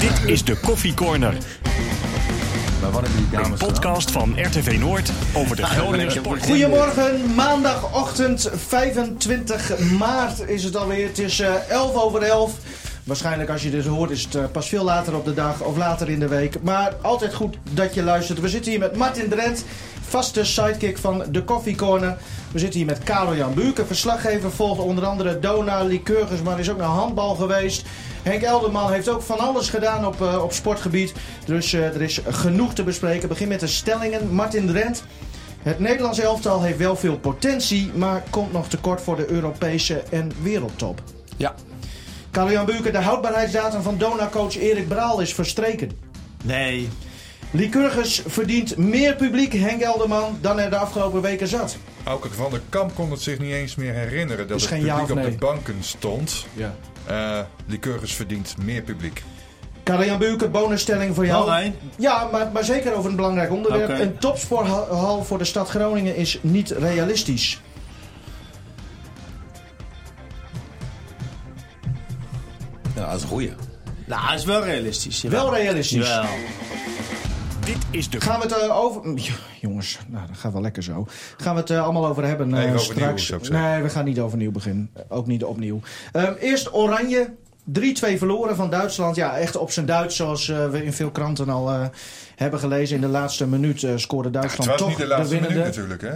Dit is de Koffie Corner. Een dames podcast van RTV Noord over de Groninger sport. Goedemorgen, maandagochtend 25 maart is het alweer. Het is eh 11 over 11. Waarschijnlijk als je dit hoort is het eh, pas veel later op de dag of later in de week. Maar altijd goed dat je luistert. We zitten hier met Martin Drent, vaste sidekick van de Coffee Corner. We zitten hier met Karel Jan Buurken, verslaggever. Volgt onder andere Dona, Lycurgus, maar is ook naar handbal geweest. Henk Elderman heeft ook van alles gedaan op, eh, op sportgebied. Dus eh, er is genoeg te bespreken. Begin met de stellingen. Martin Drent. Het Nederlands elftal heeft wel veel potentie, maar komt nog tekort voor de Europese en wereldtop. Ja. Karel-Jan Buurken, de houdbaarheidsdatum van Dona-coach Erik Braal is verstreken. Nee. Lycurgus verdient meer publiek, Henk Elderman, dan er de afgelopen weken zat. Auke van der Kamp kon het zich niet eens meer herinneren dat het ja publiek op de banken stond. Ja. Eh Lycurgus verdient meer publiek. Karel-Jan Buurken, bonusstelling voor jou. Één? Ja, maar, maar zeker over een belangrijk onderwerp. Een topsporthal voor de stad Groningen is niet realistisch. Ja, dat is een goeie. Nou, dat is wel realistisch. jawel. Wel realistisch. Jawel. Dit is de Gaan we het eh, over... Ja, jongens, nou, dat gaat wel lekker zo. Gaan we het eh, allemaal over hebben eh, Nee, overnieuw, straks. zou ik zeggen. nee, we gaan niet overnieuw beginnen. Ook niet opnieuw. Ehm, eerst Oranje. 3-2 verloren van Duitsland. Ja, echt op zijn Duits, zoals eh, we in veel kranten al eh, hebben gelezen. In de laatste minuut eh, scoorde Het Duitsland was toch niet de laatste winnende. minuut natuurlijk, hè?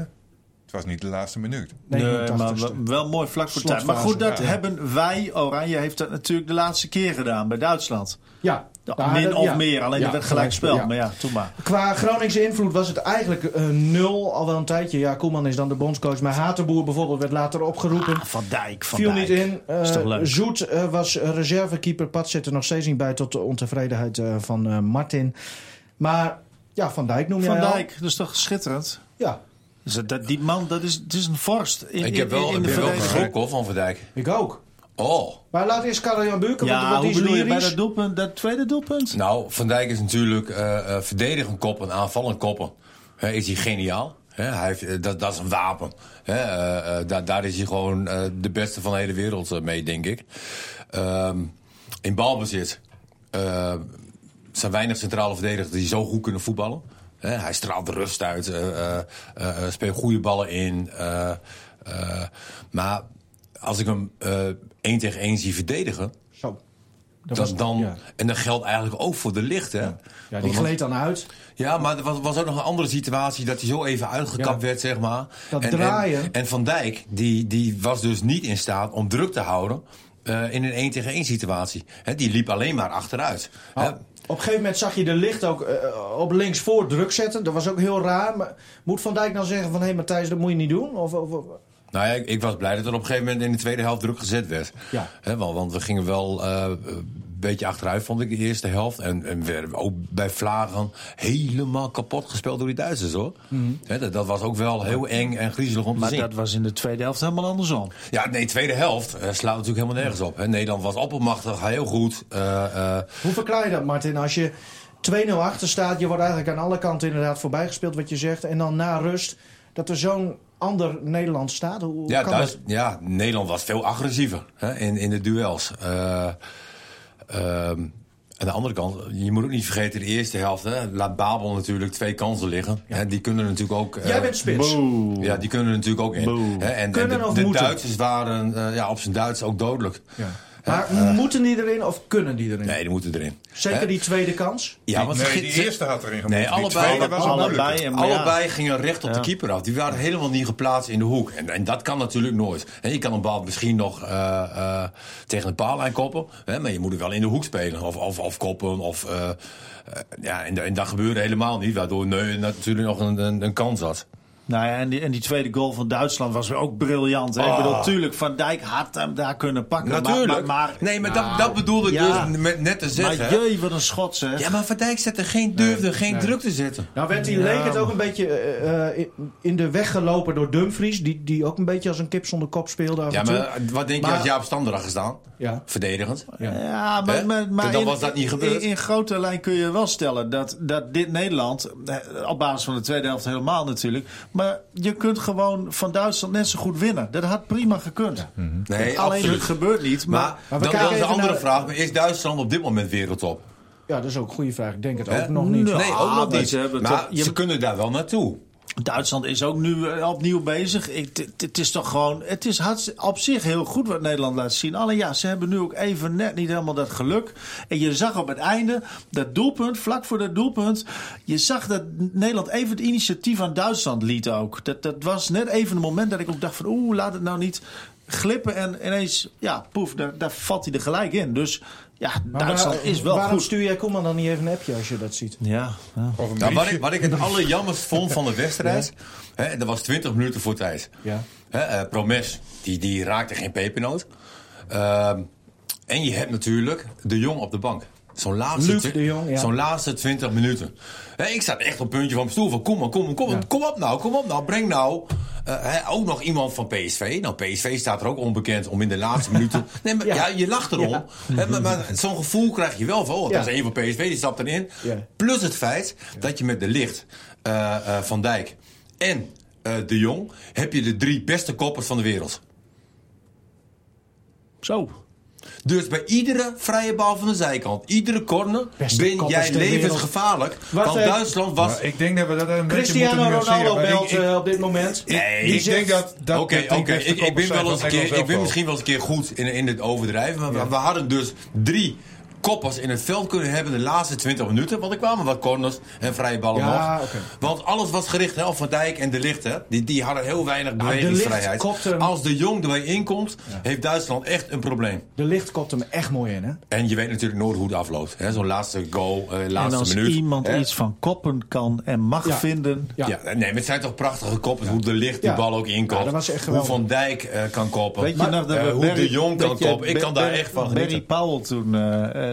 Het was niet de laatste minuut. Nee, Nee, 80ste. maar wel- mooi vlak voor tijd. Maar goed, dat ja. hebben wij, Oranje heeft dat natuurlijk de laatste keer gedaan bij Duitsland. Ja. Ja, min dat- of ja. meer, alleen Ja, er werd gelijk spel. ja. Maar ja, toen maar. Qua Groningse invloed was het eigenlijk eh, nul al wel een tijdje. Ja, Koeman is dan de bondscoach. Maar Hatenboer bijvoorbeeld werd later opgeroepen. Ah, van Dijk, Van Viel Dijk. niet in. Eh, is toch leuk? Zoet eh, was reservekeeper. Pat zit er nog steeds niet bij tot de ontevredenheid eh, van eh, Martin. Maar ja, Van Dijk noem jij Van al. Dijk, dat is toch schitterend? Ja, Dus dat- dat, die man, dat is, het is een vorst in, Ik in- heb wel, in ik de wel geschrokken van Van Dijk. ik ook. Oh. Maar laat eerst Karel-Jan Buurken, Ja, want hoe die is bedoel je bij dat doelpunt, dat tweede doelpunt? Nou, Van Dijk is natuurlijk eh eh verdedigend koppen, aanvallend koppen. Hè, is hij geniaal. Hè, hij heeft, eh, dat, dat is een wapen. Hè, eh, eh, daar, daar is hij gewoon eh, de beste van de hele wereld mee, denk ik. Ehm, in balbezit eh, zijn weinig centrale verdedigers die zo goed kunnen voetballen. Hè, hij straalt rust uit, speelt goede ballen in. eh, eh, maar als ik hem eh, één tegen één zie verdedigen... Zo. Dat Dan, was- dan, ja. En dat geldt eigenlijk ook voor de licht, hè? ja, die gleed dan uit. Ja, maar er was, was ook nog een andere situatie dat hij zo even uitgekapt Ja. werd, zeg maar. Dat en, draaien. En, en Van Dijk, die, die was dus niet in staat om druk te houden eh, in een 1 tegen 1 situatie. Hè, die liep alleen maar achteruit. Hè. Oh, Op een gegeven moment zag je de licht ook eh, op links voor druk zetten. Dat was ook heel raar. Maar moet Van Dijk nou zeggen van... Hé hey, Matthijs, dat moet je niet doen? Of, of- Nou ja, ik, ik was blij dat er op een gegeven moment in de tweede helft druk gezet werd. Ja. Hè, want, want we gingen wel eh, een beetje achteruit, vond ik, de eerste helft. En, en we werden ook bij Vlagen helemaal kapot gespeeld door die Duitsers, hoor. Hè, dat, dat was ook wel heel eng en griezelig om te Maar zien. dat was in de tweede helft helemaal andersom. Ja, nee, tweede helft eh, slaat natuurlijk helemaal nergens op. Hè. Nederland was oppermachtig, heel goed. Eh, eh, Hoe verklaar je dat, Martin? Als je 2-0 achter staat, je wordt eigenlijk aan alle kanten inderdaad voorbijgespeeld, wat je zegt. En dan na rust, dat er zo'n ander Nederland staat. Hoe ja, kan Duits- dat? ja, Nederland was veel agressiever hè, in, in de duels. Eh, ehm, aan de andere kant, je moet ook niet vergeten, de eerste helft. Hè, laat Babel natuurlijk twee kansen liggen. Hè, die kunnen natuurlijk ook... eh, Jij bent spits. Ja, die kunnen natuurlijk ook in. Hè, en, Kunnen en de, of de moeten? Duitsers waren eh, ja, op zijn Duits ook dodelijk. Ja. Maar moeten die erin of kunnen die erin? Nee, die moeten erin. Zeker die tweede kans? Ja, want nee, die eerste had erin gemoeten. Nee, die allebei- tweede was allebei- ja. Allebei gingen recht op de keeper af. Die waren helemaal niet geplaatst in de hoek. En, en dat kan natuurlijk nooit. En je kan een bal misschien nog eh, eh, tegen een paallijn koppen. Hè, maar je moet het wel in de hoek spelen. Of, of, of koppen. Of, eh, eh, ja, en, en dat gebeurde helemaal niet. Waardoor Neu natuurlijk nog een, een, een kans had. Nou ja, en die, en die tweede goal van Duitsland was ook briljant. Hè? Ik bedoel, tuurlijk, Van Dijk had hem daar kunnen pakken. maar- Natuurlijk. Maar, maar, nee, maar Nou, dat, dat bedoelde ik ja. dus met, net te zeggen. Maar jee, wat een schot zeg. Ja, maar Van Dijk zette geen, durfde geen druk te zetten. Nou werd die, leek het ook een beetje eh, eh, in- de weg gelopen door Dumfries. Die, die ook een beetje als een kip zonder kop speelde af Ja, en toe. maar wat denk je als Jaap Stander had gestaan? Ja. Verdedigend. Ja, maar, maar, maar Dan in, was dat niet gebeurd. In, in grote lijn kun je wel stellen dat, dat dit Nederland, eh, op basis van de tweede helft helemaal natuurlijk, Maar je kunt gewoon van Duitsland net zo goed winnen. Dat had prima gekund. Nee, Alleen absoluut. het gebeurt niet. Maar, Maar, Maar we dan, dan is de even andere naar- vraag. Is Duitsland op dit moment wereldtop? Ja, dat is ook een goede vraag. Ik denk het ook nog niet. Nee. Nee, ook nog maar niet. ze maar toch- je- ze kunnen daar wel naartoe. Duitsland is ook nu eh, opnieuw bezig. Het is toch gewoon. Het is op zich heel goed wat Nederland laat zien. Alleen ja, ze hebben nu ook even net niet helemaal dat geluk. En je zag op het einde dat doelpunt, vlak voor dat doelpunt. Je zag dat Nederland even het initiatief aan Duitsland liet ook. Dat, dat was net even een moment dat ik ook dacht van oeh, laat het nou niet glippen. En ineens, ja, poef, daar valt hij er gelijk in. Dus ja, Maar Duitsland waar- is wel Waarom goed. stuur jij Koeman dan niet even een appje als je dat ziet? Ja, Nou, wat, ik, wat ik het allerjammerst vond van de wedstrijd. Hè, dat was 20 minuten voor tijd. Ja. Hè, eh, Promes, die, die raakte geen pepernoot. Ehm, en je hebt natuurlijk de Jong op de bank. Zo'n laatste, Luc twi- de Jong, ja. zo'n laatste 20 minuten. Hè, ik zat echt op het puntje van mijn stoel van kom maar, kom maar, kom, maar, kom op nou, kom op nou, breng nou. Eh, ook nog iemand van PSV. Nou, PSV staat er ook onbekend om in de laatste minuten. Nee, maar Ja. ja, je lacht erom. Ja. Hè, maar maar zo'n gevoel krijg je wel van. Oh, dat is een van PSV, die stapt erin. Plus het feit dat je met de licht, eh, eh, Van Dijk en de Jong. heb je de drie beste koppers van de wereld. Zo. Dus bij iedere vrije bal van de zijkant, iedere corner, Beste ben jij levensgevaarlijk. Want even. Duitsland was. Nou, ik denk dat we dat een beetje Cristiano Ronaldo ik- belt ik- eh, op dit moment. Nee, ik zegt- denk dat dat Oké, Ik, ben wel eens een keer, ik ben misschien wel eens een keer goed in, in het overdrijven. Maar we- we hadden dus drie koppers in het veld kunnen hebben de laatste 20 minuten. Want er kwamen wat corners en vrije ballen Ja, nog. Want alles was gericht hè, op Van Dijk en De Ligt. Hè. Die, die hadden heel weinig Nou, bewegingsvrijheid. Ligt Als de Jong erbij inkomt, heeft Duitsland echt een probleem. De licht kopt hem echt mooi in, hè? En je weet natuurlijk nooit hoe het afloopt. hè. Zo'n laatste goal, eh, En laatste als minuut. iemand hè. iets van koppen kan en mag Ja. vinden. Ja. Ja. nee, maar het zijn toch prachtige koppen. Hoe de licht die Ja. bal ook inkomt. Hoe. Van Dijk eh, kan koppen. Weet je Maar, nog dat eh, we hoe Barry- de Jong kan koppen. Ik kan daar echt van Barry. Powell toen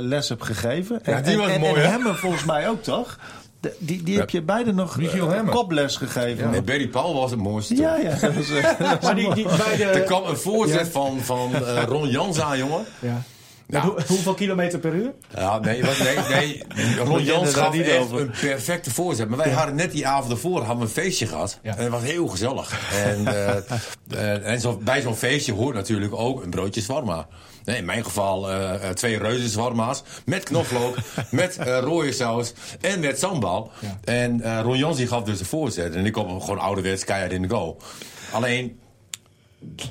les heb gegeven. Ja, die en, was en, mooi, en? Hemmen volgens mij ook, toch? De- die die heb je beide nog Michiel eh, koples gegeven. Nee, Barry Paul was het mooiste. Ja, ja. Dat was, eh, Maar die, die, bij de, Er kwam een voorzet Ja. van, van eh, Ron Jans aan, jongen. ja. Ja. Hoe- hoeveel kilometer per uur? Ja, nee, wat, nee, nee. Ron Jans gaf niet echt over. een perfecte voorzet. Maar wij hadden net die avond ervoor hadden we een feestje gehad. Ja. En het was heel gezellig. En, eh, eh, en zo, bij zo'n feestje hoort natuurlijk ook een broodje zwarma. Nee, in mijn geval eh, eh, twee reuzen zwarma's. Met knoflook, met eh, rode saus en met sambal. Ja. En eh Ron Jans die gaf dus de voorzet. En ik kwam gewoon ouderwets keihard in de goal. Alleen...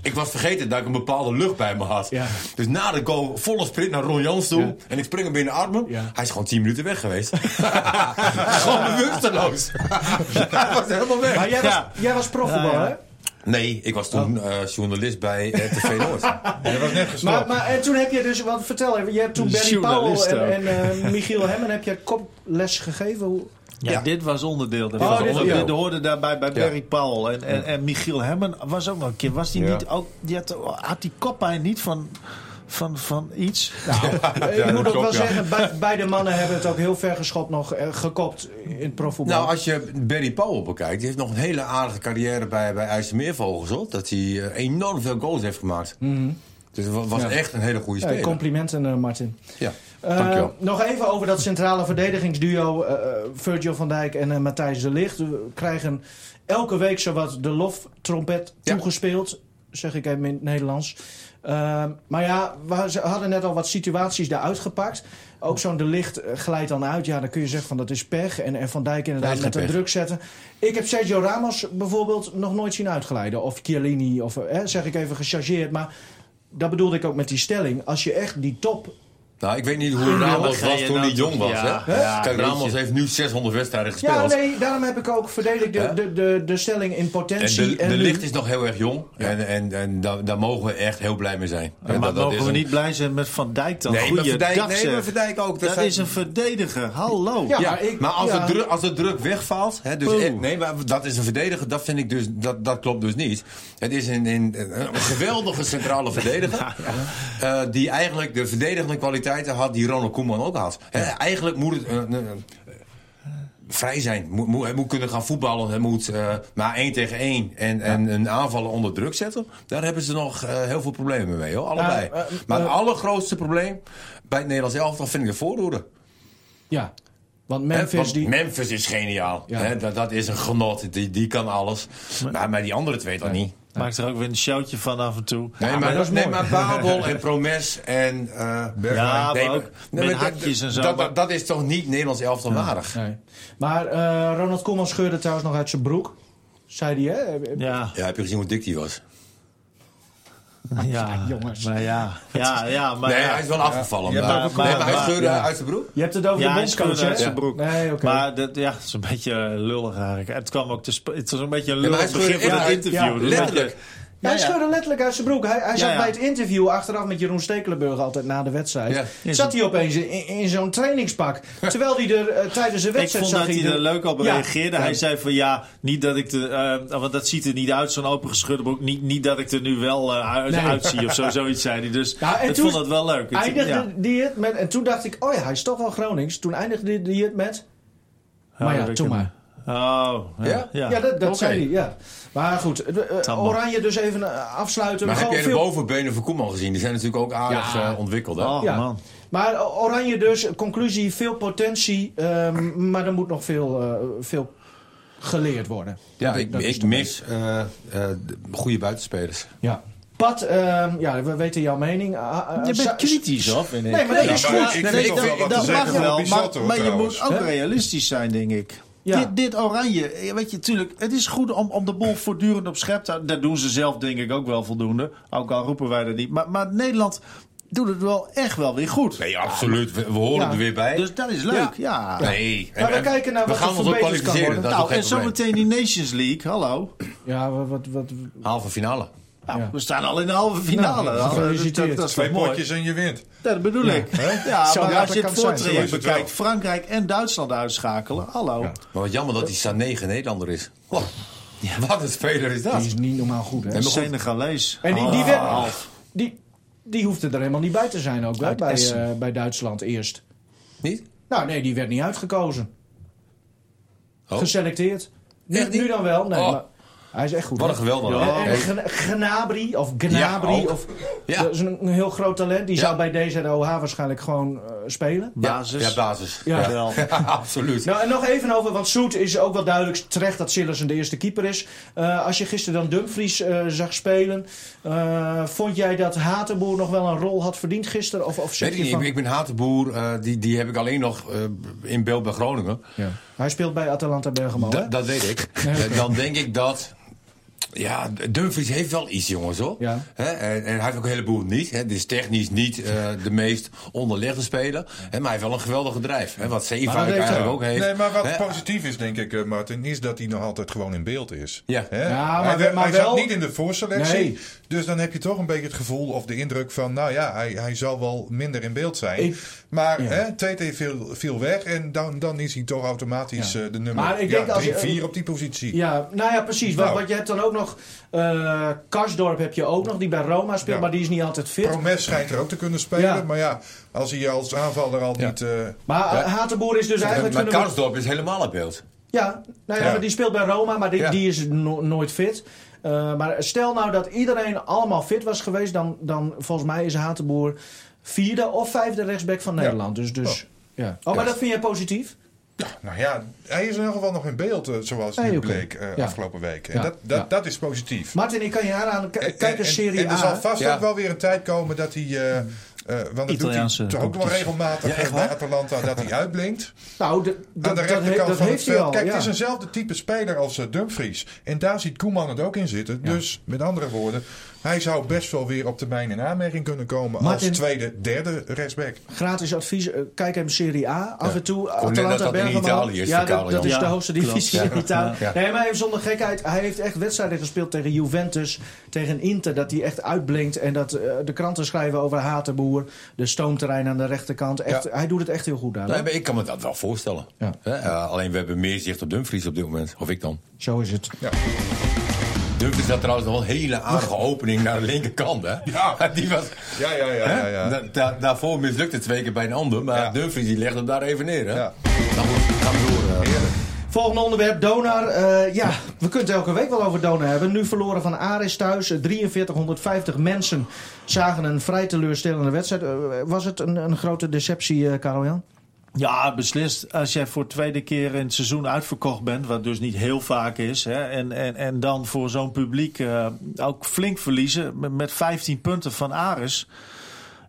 Ik was vergeten dat ik een bepaalde lucht bij me had. Ja. Dus na de goal volle sprint naar Ron Jans toe. Ja. En ik spring hem binnen de armen. Ja. Hij is gewoon 10 minuten weg geweest. gewoon bewusteloos. Hij was helemaal weg. Maar jij was, Ja. jij was profvoetbal, Ja, ja. hè? Nee, ik was toen Oh. eh, journalist bij eh, TV Noord. Je was net gestopt. Maar, maar en toen heb je dus, wat vertel even, je hebt toen Barry Powell Journalist en, en eh, Michiel Hemmen heb je koples gegeven. Hoe, Ja, Ja. dit was onderdeel. Dat Oh, was dit- onderdeel. Dat hoorde daarbij bij Ja. Barry Powell. En, en, en Michiel Hemmen was ook nog een keer. Was die Ja. niet ook. Die had, had die koppijn niet van, van, van iets? Nou, ik Ja, moet ook wel ja. zeggen, be- beide mannen hebben het ook heel ver geschopt nog eh, gekopt in het profvoetbal. nou, als je Barry Powell bekijkt, die heeft nog een hele aardige carrière bij, bij IJsselmeervogels. Hoor. Dat hij eh, enorm veel goals heeft gemaakt. Dus het wa- was Ja. echt een hele goede Ja, speler. complimenten, eh, Martin. Ja, Eh, dankjewel. nog even over dat centrale verdedigingsduo Virgil van Dijk en eh, Matthijs de Ligt. We krijgen elke week zowat de loftrompet Ja. toegespeeld, zeg ik even in het Nederlands. Eh, maar ja, we hadden net al wat situaties daaruit gepakt. Ook zo'n de licht eh, glijdt dan uit. Ja, dan kun je zeggen van dat is pech. En, en Van Dijk inderdaad met een pech. druk zetten. Ik heb Sergio Ramos bijvoorbeeld nog nooit zien uitglijden. Of Chiellini, of eh, zeg ik even gechargeerd. Maar dat bedoelde ik ook met die stelling. Als je echt die top Nou, ik weet niet hoe Ramos was toen hij jong was. ja, hè? ja, Kijk, Ramos heeft nu 600 wedstrijden gespeeld. Ja, nee, daarom heb ik ook verdedigd de, de, de, de stelling in En potentie. de, de nu- licht is nog heel erg jong. En, en, en daar, daar mogen we echt heel blij mee zijn. maar Dat- dat mogen we een- niet blij zijn met Van Dijk dan? Nee, Goeie Van Dijk, dag, nee, maar Van Dijk ook. Dat zijn- is een verdediger. Hallo. Ja, Ja, maar ik- maar als, ja. de druk, als de druk wegvalt, hè, dus echt- nee, maar dat is een verdediger, dat vind ik dus, dat, dat klopt dus niet. Het is een, een, een geweldige centrale verdediger, eh, die eigenlijk de verdedigende kwaliteiten had die Ronald Koeman ook had. Eigenlijk moet het een- een- een- vrij zijn, moet, moet, hij moet kunnen gaan voetballen, hij moet eh, maar één tegen één en, en een aanvallen onder druk zetten. Daar hebben ze nog eh, heel veel problemen mee, hoor, allebei. Eh, maar het eh, allergrootste probleem bij het Nederlands elftal vind ik de voorhoede. Ja. Want Memphis, want die... Memphis is geniaal. Ja. Dat, dat is een genot. Die, die kan alles. Maar, maar die andere twee dan niet. Maakt er ook weer een showtje van af en toe. Nee, maar maar, dat is nee, maar Babel en Promes en... eh, Bergwijn. Ja, nee, maar ook nee, met maar dat- hakjes en zo. Dat, maar- dat, dat is toch niet Nederlands elftal waardig? Nee. Maar eh, Ronald Koeman scheurde trouwens nog uit zijn broek. Zei hij, hè? Ja, Ja, heb je gezien hoe dik die was? ja, jongens. Maar ja, ja, ja, maar nee, ja. hij is wel afgevallen. Maar, ook- nee, maar hij scheurde ja. uit zijn broek? Je hebt het over Ja, de bondscoach, uit zijn broek. Nee. Maar dat, ja, het is een beetje lullig eigenlijk. Het kwam ook te het was een beetje een maar lullig hij begin van het interview. ja, letterlijk. Hij scheurde letterlijk uit zijn broek. Hij, hij zat bij het interview achteraf met Jeroen Stekelenburg altijd na de wedstrijd. Zat hij opeens in, in zo'n trainingspak. Terwijl hij er eh, tijdens de Ik wedstrijd vond zag dat hij er leuk op reageerde. Hij zei van ja, niet dat ik de, eh, want dat ziet er niet uit, zo'n open geschudde broek. Niet, niet dat ik er nu wel eh, uit, Nee. uitzie of zo, zoiets zei hij. Dus Ja, en ik toen vond dat wel leuk. Het- Eindigde die het met... En toen dacht ik, oh ja, hij is toch wel Gronings. Toen eindigde die het met... maar ja, toen ik maar. Oh, ja. Ja? ja. Ja, dat, dat zei hij, ja. Maar goed, eh. Oranje dus even eh, afsluiten. Maar heb jij de bovenbenen van Koeman gezien? Die zijn natuurlijk ook aardig Ja. eh, ontwikkeld. Hè? Oh, Ja. man. Maar Oranje dus, conclusie, veel potentie. ehm, maar er moet nog veel, eh, veel geleerd worden. Ja, Dat- ik, mis eh, eh, de goede buitenspelers. Ja. Pat, ehm, ja, we weten jouw mening. Ah, ah, Je bent kritisch, vind ik. Nee, maar dat is goed. dat, mag wel, maar, maar je moet ook realistisch zijn, denk ik. Ja. Dit, dit oranje, eh, weet je, tuurlijk, het is goed om, om de bol voortdurend op schep te houden. Dat doen ze zelf, denk ik, ook wel voldoende. Ook al roepen wij dat niet. Maar, maar Nederland doet het wel echt wel weer goed. Nee, absoluut. We, we horen Ja. er weer bij. Dus dat is leuk, ja. nee. Maar we kijken naar we wat gaan er ons ook verbeterd kan kwalificeren. worden. Nou, en zometeen die Nations League, hallo. Ja, wat, wat, wat, Halve finale. Nou, Ja. we staan al in de halve finale. Nou, Dat- dat, gefeliciteerd. dat, dat is Twee wel mooi. potjes en je wint. Dat bedoel ik. Ja, maar als je het voortraject bekijkt, wel. Frankrijk en Duitsland uitschakelen. Hallo. Ja. Maar wat jammer dat die Sané geen Nederlander is. Oh, Wat een speler is dat. die is niet normaal goed, hè? Senegalees. En die, die, Oh, werd, half. die, die hoefde er helemaal niet bij te zijn ook, hè, Uit bij, eh, bij Duitsland eerst. Niet? Nou, nee, die werd niet uitgekozen. Oh. Geselecteerd. Nu, nu dan wel, nee, Oh. maar hij is echt goed. Wat een geweldige. Ja. En, en Gna- Gnabry, of Gnabry, Ja, of, Ja. dat is een, een heel groot talent. Die Ja. zou bij DZOH waarschijnlijk gewoon eh, spelen. Basis. Ja, basis. Ja. Wel. absoluut. Nou, en nog even over, want Soet is ook wel duidelijk terecht dat Sillersen de eerste keeper is. Eh, als je gisteren dan Dumfries eh, zag spelen, eh, vond jij dat Hatenboer nog wel een rol had verdiend gisteren? Of, of zeg Weet ik, je niet, van... ik, ik ben Hatenboer, eh, die, die heb ik alleen nog eh, in beeld bij Groningen. Ja. Hij speelt bij Atalanta Bergamo? Da- dat weet ik. Nee, Dan denk ik dat... Ja, Dumfries heeft wel iets, jongens, hoor. Ja. En, en hij heeft ook een heleboel niet. Hè. Dit is technisch niet eh, de meest onderlegde speler. Hè, maar hij heeft wel een geweldige drijf. Hè, wat Zeefuik heeft eigenlijk hij- ook heeft. Nee, maar wat positief is, denk ik, eh, Martin, is dat hij nog altijd gewoon in beeld is. Ja. Hè? Ja, maar hij maar hij wel- zat niet in de voorselectie. Nee. Dus dan heb je toch een beetje het gevoel of de indruk van, nou ja, hij, hij zal wel minder in beeld zijn. Ik- maar Ja. hè, TT viel, viel weg en dan, dan is hij toch automatisch Ja. eh, de nummer Maar ik ja, denk als je- 3, 4 op die positie. Ja, nou ja, precies. Nou. want je hebt dan ook nog... eh Karsdorp heb je ook nog, die bij Roma speelt, Ja. maar die is niet altijd fit. Promes schijnt er ook te kunnen spelen. Ja. Maar ja, als hij als aanvaller al Ja. niet... eh, Maar eh, Hatenboer is dus eigenlijk... maar Karsdorp is helemaal in beeld. Ja, nou ja, Ja. maar die speelt bij Roma, maar die, Ja. die is no- nooit fit. Eh, maar stel nou dat iedereen allemaal fit was geweest, dan, dan volgens mij is Hatenboer vierde of vijfde rechtsback van Nederland. Dus, dus ja. Oh, maar dat vind jij positief? Nou ja, hij is in ieder geval nog in beeld, eh, zoals nu oké. bleek eh, Ja. afgelopen week. En Ja. dat, dat, Ja. dat is positief. Martin, ik kan je En- kijk en- eens Serie en, er zal vast Ja. ook wel weer een tijd komen dat hij... eh, eh, want dat Italiaanse doet hij toch ook wel regelmatig Ja, bij? Atalanta dat hij uitblinkt. Nou, de- Aan dat, de dat, he- rechterkant dat van het heeft hij veld. al. Kijk, ja. het is eenzelfde type speler als Dumfries. En daar ziet Koeman het ook in zitten. Dus met andere woorden, hij zou best wel weer op termijn in aanmerking kunnen komen Martin- als tweede, derde rechtsback. Gratis advies, eh, kijk even Serie A. Af en toe Atalanta dat in. Italië is ja, dat, is de Ja, hoogste divisie Ja. in Italië. Ja. Nee, maar even zonder gekheid. Hij heeft echt wedstrijden gespeeld tegen Juventus, tegen Inter. Dat hij echt uitblinkt. En dat eh, de kranten schrijven over Hatenboer. De stoomterrein aan de rechterkant. Echt, Hij doet het echt heel goed daar. Nee, hoor. maar ik kan me dat wel voorstellen. Ja. Hè, eh, alleen we hebben meer zicht op Dumfries op dit moment. Of ik dan. Zo is het. Dumfries had trouwens nog wel een hele aardige opening naar de linkerkant. Hè? Ja. Die was, Ja, ja, ja. ja, ja. Da- da- daarvoor mislukte het twee keer bij een ander. Maar Ja. Dumfries die legde hem daar even neer. Hè? Ja. Nou goed, gaan we door. eh. Heerlijk. Volgende onderwerp, Donar. Eh, ja, we kunnen het elke week wel over Donar hebben. Nu verloren van Aris thuis. Eh, 4350 mensen zagen een vrij teleurstellende wedstrijd. Eh, was het een, een grote deceptie, eh Karel-Jan? Ja, beslist. Als jij voor de tweede keer in het seizoen uitverkocht bent, wat dus niet heel vaak is, hè, en, en, en dan voor zo'n publiek eh, ook flink verliezen met, met 15 punten van Aris.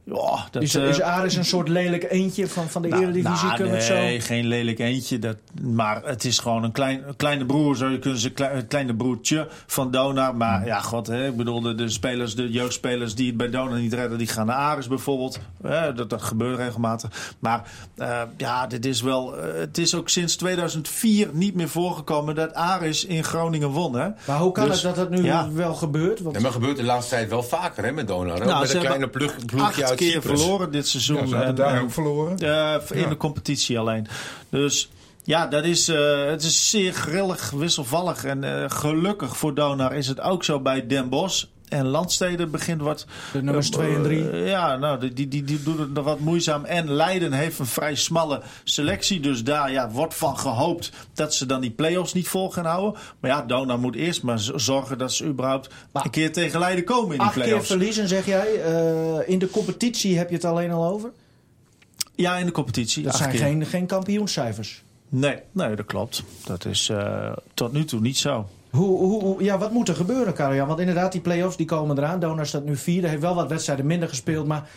Ja, dat, Is, eh, is Aris een soort lelijk eentje van, van de nou, Eredivisie? nou, zo? nee, geen lelijk eentje. Dat, maar het is gewoon een, klein, een kleine broer, zou je kunnen zeggen. Een kleine broertje van Dona. Maar ja, god, hè, ik bedoel, de, de spelers, de jeugdspelers die het bij Dona niet redden, die gaan naar Aris bijvoorbeeld. Hè, dat, dat gebeurt regelmatig. Maar eh, ja, dit is wel. eh, het is ook sinds 2004 niet meer voorgekomen dat Aris in Groningen won. Hè? Maar hoe kan Dus, het dat dat nu ja. wel gebeurt? Want, Ja, maar gebeurt de laatste tijd wel vaker hè, met Donar. Nou, met een kleine plug, ploegje Acht keer Cyprus. verloren dit seizoen. Ja, ze hadden En- daar en- ook verloren. Eh, in Ja. de competitie alleen. Dus ja, dat is, eh, het is zeer grillig, wisselvallig. En eh, gelukkig voor Donar is het ook zo bij Den Bosch. En Landsteden begint wat... De nummers eh, twee en drie. eh, ja, nou, die, die, die, die doen het nog wat moeizaam. En Leiden heeft een vrij smalle selectie. Dus daar ja, wordt van gehoopt dat ze dan die play-offs niet vol gaan houden. Maar ja, Donar moet eerst maar zorgen dat ze überhaupt een keer tegen Leiden komen in die Acht keer play-offs. verliezen, zeg jij. Eh, in de competitie heb je het alleen al over. Ja, in de competitie. Dat zijn keer. geen, geen kampioenscijfers. Nee, nee, dat klopt. Dat is eh, tot nu toe niet zo. Hoe, hoe, ja, wat moet er gebeuren, Karjan? Want inderdaad, die play-offs die komen eraan. Donar staat nu vierde. Heeft wel wat wedstrijden minder gespeeld. Maar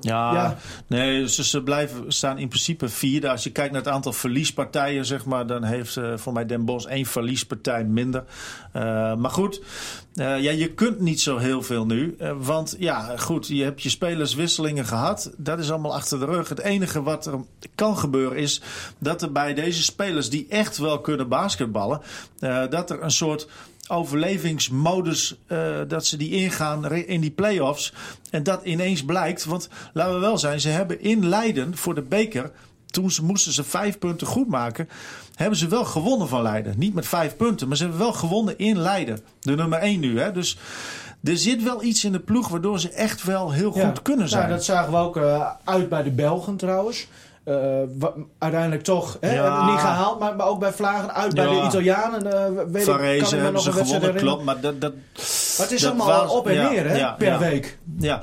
Ja, Ja. nee, ze, ze blijven staan in principe vierde. Als je kijkt naar het aantal verliespartijen, zeg maar, dan heeft eh, voor mij Den Bosch één verliespartij minder. Eh, maar goed, eh, ja, je kunt niet zo heel veel nu. Want ja, goed, je hebt je spelerswisselingen gehad. Dat is allemaal achter de rug. Het enige wat er kan gebeuren is dat er bij deze spelers die echt wel kunnen basketballen, dat er een soort overlevingsmodus eh, dat ze die ingaan in die play-offs. En dat ineens blijkt, want laten we wel zijn, ze hebben in Leiden voor de beker, toen ze, moesten ze vijf punten goed maken, hebben ze wel gewonnen van Leiden. Niet met vijf punten, maar ze hebben wel gewonnen in Leiden. De nummer één nu. Hè? Dus er zit wel iets in de ploeg waardoor ze echt wel heel ja. goed kunnen zijn. Nou, dat zagen we ook eh, uit bij de Belgen trouwens. Eh, uiteindelijk toch hè, Ja. niet gehaald, maar, maar ook bij Vlagen uit bij de Italianen. eh weet ik, kan Varese ik me hebben nog ze gewonnen, klopt. Maar dat, dat, Maar het is dat allemaal was- op en neer hè, per week. Ja.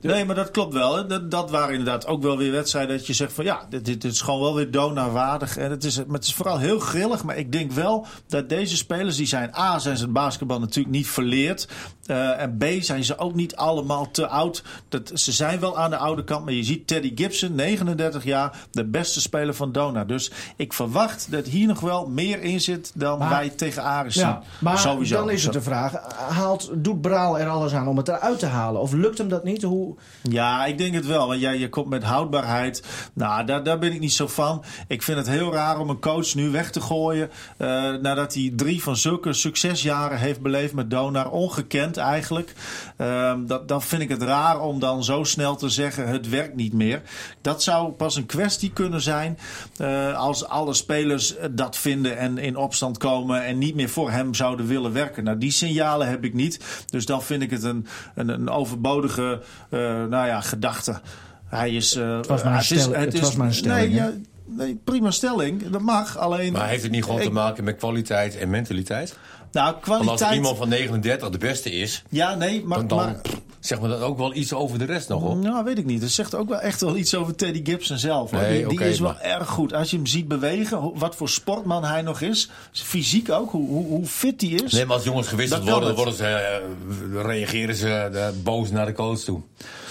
Nee, maar dat klopt wel. Dat, dat waren inderdaad ook wel weer wedstrijden dat je zegt van ja, dit, dit is gewoon wel weer Dona-waardig. En het is, maar het is vooral heel grillig. Maar ik denk wel dat deze spelers, die zijn A, zijn ze het basketbal natuurlijk niet verleerd. Eh, en B, zijn ze ook niet allemaal te oud. Dat, ze zijn wel aan de oude kant. Maar je ziet Teddy Gibson, 39 jaar, de beste speler van Dona. Dus ik verwacht dat hier nog wel meer in zit dan Maar- wij tegen Aris zien. Ja, maar Sowieso. dan is het de vraag: haalt, doet Braal er alles aan om het eruit te halen? Of lukt hem dat niet? Hoe, Ja, ik denk het wel. Want jij je komt met houdbaarheid. Nou, daar, daar ben ik niet zo van. Ik vind het heel raar om een coach nu weg te gooien. eh, nadat hij drie van zulke succesjaren heeft beleefd met Donar. Ongekend eigenlijk. Ehm, dat, dan vind ik het raar om dan zo snel te zeggen: het werkt niet meer. Dat zou pas een kwestie kunnen zijn. eh, als alle spelers dat vinden en in opstand komen. en niet meer voor hem zouden willen werken. Nou, die signalen heb ik niet. Dus dan vind ik het een, een, een overbodige eh, nou ja, gedachte. Hij is. eh, was maar een stelling- het was maar een stelling, Nee, ja, nee, prima stelling. Dat mag. Alleen. Maar heeft het niet gewoon Ik- te maken met kwaliteit en mentaliteit? Nou, Want kwaliteit. als iemand van 39 de beste is, Ja, nee, maar. dan, dan maar zeg maar dat ook wel iets over de rest nog op. Nou, weet ik niet. Dat zegt ook wel echt wel iets over Teddy Gibson zelf. hoor. Nee, die is wel maar- erg goed. Als je hem ziet bewegen, wat voor sportman hij nog is. Fysiek ook, hoe, hoe, hoe fit hij is. Nee, maar als jongens gewisseld worden, worden ze, eh, reageren ze eh, boos naar de coach toe.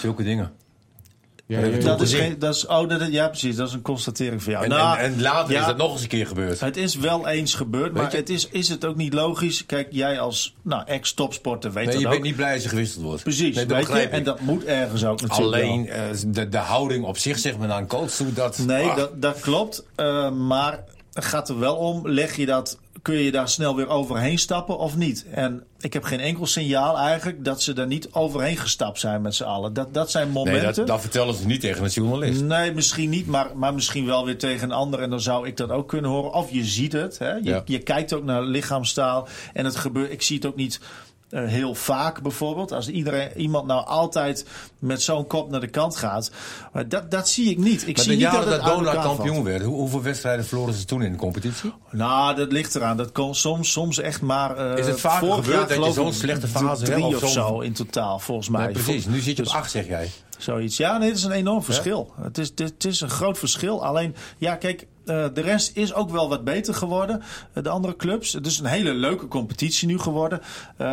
Zulke dingen. Ja, Dat ja, dat is geen, dat is, oh, dat, ja, precies. Dat is een constatering van jou. En, Nou, en, en later ja. is dat nog eens een keer gebeurd. Het is wel eens gebeurd, maar je? het is, is het ook niet logisch? Kijk, jij als nou, ex-topsporter weet Nee, dat je ook. bent niet blij als je gewisseld wordt. Precies, nee, dat weet je? En dat moet ergens ook natuurlijk. Alleen eh, de, de houding op zich, zeg maar, naar een coach toe, dat... Nee, ah, dat, dat klopt. Eh, maar het gaat er wel om, leg je dat, kun je daar snel weer overheen stappen of niet? En ik heb geen enkel signaal eigenlijk dat ze daar niet overheen gestapt zijn met z'n allen. Dat, dat zijn nee, momenten. dat, dat vertellen ze niet tegen een journalist. Nee, misschien niet, maar, maar misschien wel weer tegen een ander. En dan zou ik dat ook kunnen horen. Of je ziet het. Hè? Je, Ja. je kijkt ook naar lichaamstaal. En het gebeurt. Ik zie het ook niet eh, heel vaak bijvoorbeeld. Als iedereen, iemand nou altijd met zo'n kop naar de kant gaat. Maar dat, dat zie ik niet. Ik Maar zie de niet dat dat Donar elkaar valt. kampioen werd, hoe- hoeveel wedstrijden verloren ze toen in de competitie? Nou, dat ligt eraan. Dat kon soms, soms echt maar. eh, Is het vorig gebeurd dat je zo'n slechte fase drie hebt, of of zo in totaal, volgens mij. Precies, nu zit je op Dus- 8 zeg jij. Zoiets. Ja, nee, het is een enorm verschil. Het, is, het is een groot verschil. Alleen, ja, kijk, de rest is ook wel wat beter geworden. eh, de andere clubs. Het is een hele leuke competitie nu geworden. Eh,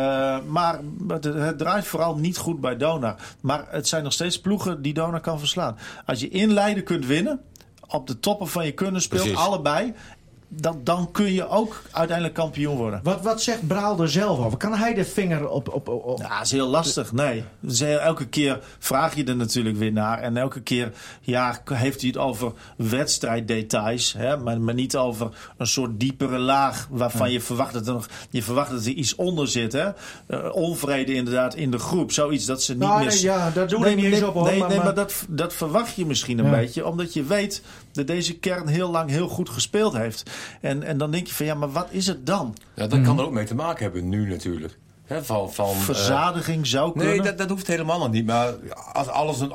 maar het, het draait vooral niet goed bij Donar. Maar het zijn nog steeds ploegen die Donar kan verslaan. Als je in Leiden kunt winnen, op de toppen van je kunnen speelt, Precies. allebei. Dan, dan kun je ook uiteindelijk kampioen worden. Wat, wat zegt Braal er zelf over? Kan hij de vinger op... op, op, Ja, dat is heel lastig. Nee. Dus heel- elke keer vraag je er natuurlijk weer naar. En elke keer ja, heeft hij het over wedstrijddetails. Hè? Maar, maar niet over een soort diepere laag. Waarvan je verwacht dat er nog. Je verwacht dat er iets onder zit. Hè? Eh, onvrede inderdaad in de groep. Zoiets dat ze niet Nou, meer. nee, ja, daar doe ik niet eens nee, op, hoor, Nee, maar- nee, maar, maar- dat, dat verwacht je misschien een Ja. beetje. Omdat je weet dat deze kern heel lang heel goed gespeeld heeft. En, en dan denk je van ja, maar wat is het dan? Ja, dat kan er ook mee te maken hebben nu natuurlijk. Hè, van, van, eh, Verzadiging zou kunnen. Nee, dat, dat hoeft helemaal nog niet. Maar als alles een,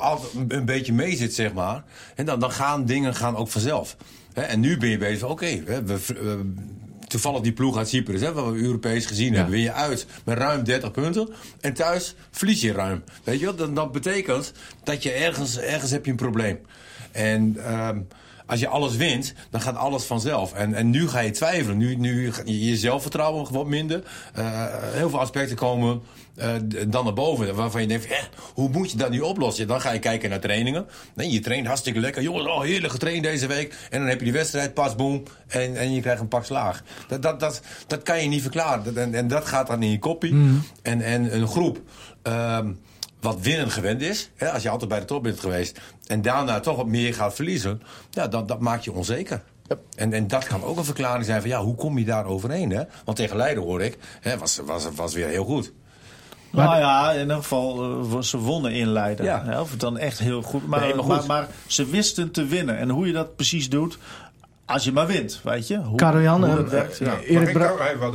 een, beetje mee zit, zeg maar. En dan, dan gaan dingen gaan ook vanzelf. Hè, en nu ben je bezig van, oké, we, we- toevallig die ploeg uit Cyprus, hè, wat we Europees gezien hebben, win je uit met ruim 30 punten. En thuis verlies je ruim. Weet je wat? Dat, dat betekent dat je ergens, ergens heb je een probleem. En ehm, als je alles wint, dan gaat alles vanzelf. En, en nu ga je twijfelen. Nu, nu je je zelfvertrouwen wat minder. Eh, heel veel aspecten komen eh, dan naar boven. Waarvan je denkt, eh, hoe moet je dat nu oplossen? Dan ga je kijken naar trainingen. Nee, je traint hartstikke lekker. Jongens, oh, heerlijk getraind deze week. En dan heb je die wedstrijd, pas, boom. En, en je krijgt een pak slaag. Dat, dat, dat, dat kan je niet verklaren. Dat- En, en dat gaat dan in je koppie. En, en een groep... ehm, wat winnen gewend is. Hè, als je altijd bij de top bent geweest. En daarna toch wat meer gaat verliezen. Ja, dat, dat maakt je onzeker. En, en dat kan ook een verklaring zijn van ja, hoe kom je daar overheen? Hè? Want tegen Leiden hoor ik, hè, was, was, was weer heel goed. Nou ja, in ieder geval, eh, ze wonnen in Leiden. Ja. Of het dan echt heel goed. Maar, Nee, maar maar, goed. maar ze wisten te winnen. En hoe je dat precies doet, als je maar wint, weet je. Hoe, hoe eh, dat werkt. Ja. Erik Bra-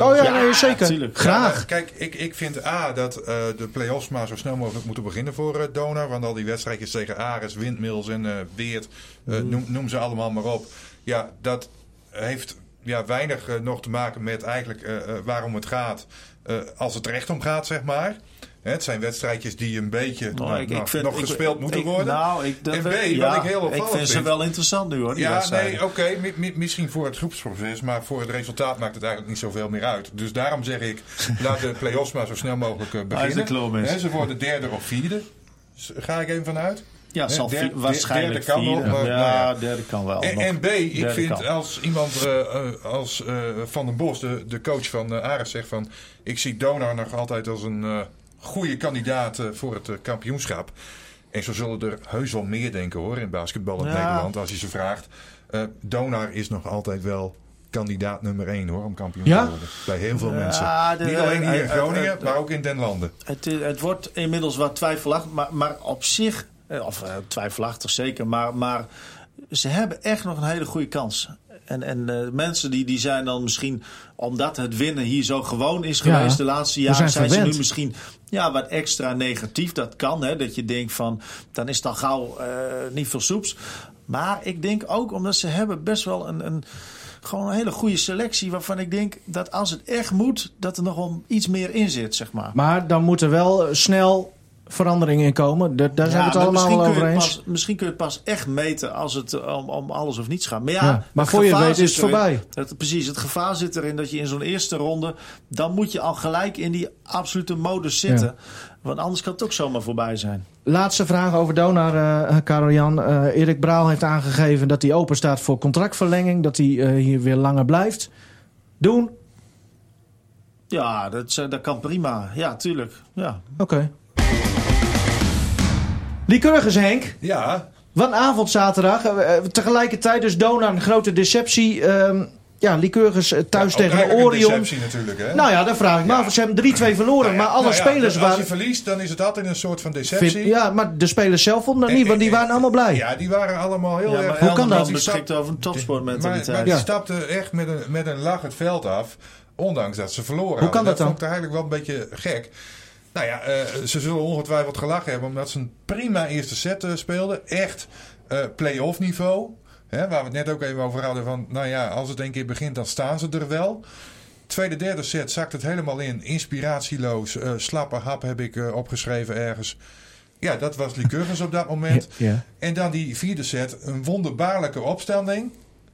Oh ja, nee, zeker. Graag. Ja, kijk, ik, ik vind A dat eh, de play-offs maar zo snel mogelijk moeten beginnen voor eh Donar. Want al die wedstrijdjes tegen Ares, Windmills en eh Weert, eh, Mm. noem, noem ze allemaal maar op. Ja, dat heeft ja, weinig nog te maken met eigenlijk waarom het gaat. eh, als het er echt om gaat, zeg maar. Het zijn wedstrijdjes die een beetje Nou, nou, ik- nou, ik vind- nog ik- gespeeld moeten worden. Nou, ik, dat en B, wat ik heel opvallend Ik vind ze wel interessant nu hoor, die Ja, nee, oké. mi- mi- misschien voor het groepsproces, maar voor het resultaat maakt het eigenlijk niet zoveel meer uit. Dus daarom zeg ik, laat de play-offs maar zo snel mogelijk eh, Hij is beginnen. Hè, ze worden derde of vierde. Ga ik even vanuit. Ja, zal derde- waarschijnlijk derde kan maar, ja, nou ja. derde kan wel. En, en B, ik Derde vind kan. als iemand eh, eh, als Van den Bos, de, de coach van uh, Ares, zegt van... Ik zie Donar nog altijd als een goede kandidaat eh, voor het eh, kampioenschap. En zo zullen er heus wel meer denken hoor, in basketbal in Ja. Nederland, als je ze vraagt. Eh, Donar is nog altijd wel kandidaat nummer één hoor, om kampioen Ja? te worden. Bij heel veel Ja, mensen. de- Niet alleen hier in Groningen, maar ook in Den Landen. Het, het wordt inmiddels wat twijfelachtig, maar, maar op zich, of twijfelachtig zeker, maar, maar ze hebben echt nog een hele goede kans. En, en eh, mensen die, die zijn dan misschien, omdat het winnen hier zo gewoon is Ja, geweest de laatste jaren, zijn zijn, ze nu misschien ja, wat extra negatief. Dat kan, hè, dat je denkt van, dan is dan gauw eh, niet veel soeps. Maar ik denk ook omdat ze hebben best wel een, een, gewoon een hele goede selectie, waarvan ik denk dat als het echt moet, dat er nog wel iets meer in zit, zeg maar. Maar dan moet er wel snel veranderingen in komen. Daar, daar zijn we het allemaal over het eens. Pas, misschien kun je het pas echt meten als het eh, om, om alles of niets gaat. Maar ja, Ja, maar voor je weet is het voorbij. Het, precies, het gevaar zit erin dat je in zo'n eerste ronde... dan moet je al gelijk in die absolute modus zitten. Ja. Want anders kan het ook zomaar voorbij zijn. Laatste vraag over Donar, eh Karel-Jan. Eh, Erik Braal heeft aangegeven dat hij open staat voor contractverlenging. Dat hij eh, hier weer langer blijft. Doen? Ja, eh, dat kan prima. Ja, tuurlijk. Ja. Oké. Lycurgus Henk. Ja, Wat een avond zaterdag. Eh, eh, tegelijkertijd dus Donar een grote deceptie. Ehm, ja, Lycurgus eh, thuis ook tegen de Orion. deceptie natuurlijk. Hè? Nou ja, daar vraag ik me af. Ze hebben 3-2 verloren. Nou ja, maar alle nou ja, spelers Als waren... je verliest, dan is het altijd een soort van deceptie. Vind- ja, maar de spelers zelf vonden het niet, want die waren allemaal blij. Ja, die waren allemaal heel Ja, erg... maar Hoe kan dat? Beschikt over een Maar, topsportmentaliteit. maar die Ja. stapte echt met een, met een lach het veld af. Ondanks dat ze verloren Hoe kan hadden. dat dan? vond ik eigenlijk wel een beetje gek. Nou ja, eh, ze zullen ongetwijfeld gelachen hebben omdat ze een prima eerste set eh, speelden. Echt eh play-off niveau. Hè, waar we het net ook even over hadden van, nou ja, als het een keer begint, dan staan ze er wel. Tweede, derde set zakt het helemaal in. Inspiratieloos. eh, slappe hap heb ik eh, opgeschreven ergens. Ja, dat was Lycurgus op dat moment. Ja. En dan die vierde set, een wonderbaarlijke opstelling.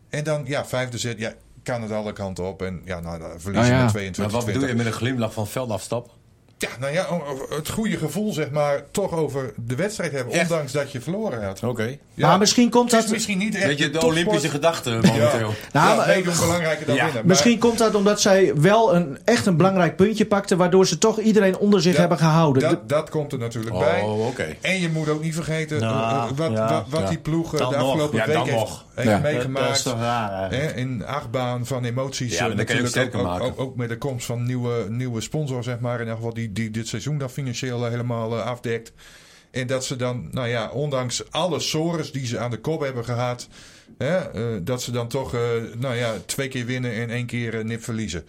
En dan, ja, vijfde set, ja, kan het alle kanten op. En ja, nou, dan verlies je Nou ja. met Maar 22 wat bedoel je met een glimlach van veld afstappen? Ja, nou ja, het goede gevoel, zeg maar, toch over de wedstrijd hebben. Echt? Ondanks dat je verloren had. Oké. Ja, Maar misschien komt dat... misschien niet echt Weet je, de topsport. Olympische gedachte momenteel. Ja, Nou, ja maar- meedoen belangrijker dan Ja. winnen. Maar- Misschien komt dat omdat zij wel een, echt een belangrijk puntje pakten... waardoor ze toch iedereen onder zich hebben gehouden. De- Dat, dat komt er natuurlijk bij. Oh, oké. En je moet ook niet vergeten Nou, eh, eh, wat, ja. wat, wat Ja. die ploeg eh, Dan de nog. afgelopen Ja, week heeft, nog. heeft Ja. Dat, dat is meegemaakt. toch raar eigenlijk. Hè, in achtbaan van emoties. Ja, maar eh, dan kan je ook natuurlijk ook, maken. ook, ook met de komst van nieuwe, nieuwe sponsor, zeg maar. In ieder geval die, die dit seizoen dan financieel eh, helemaal eh, afdekt. En dat ze dan, nou ja, ondanks alle sores die ze aan de kop hebben gehad. Hè, eh, dat ze dan toch, nou ja, twee keer winnen en één keer eh, nip verliezen.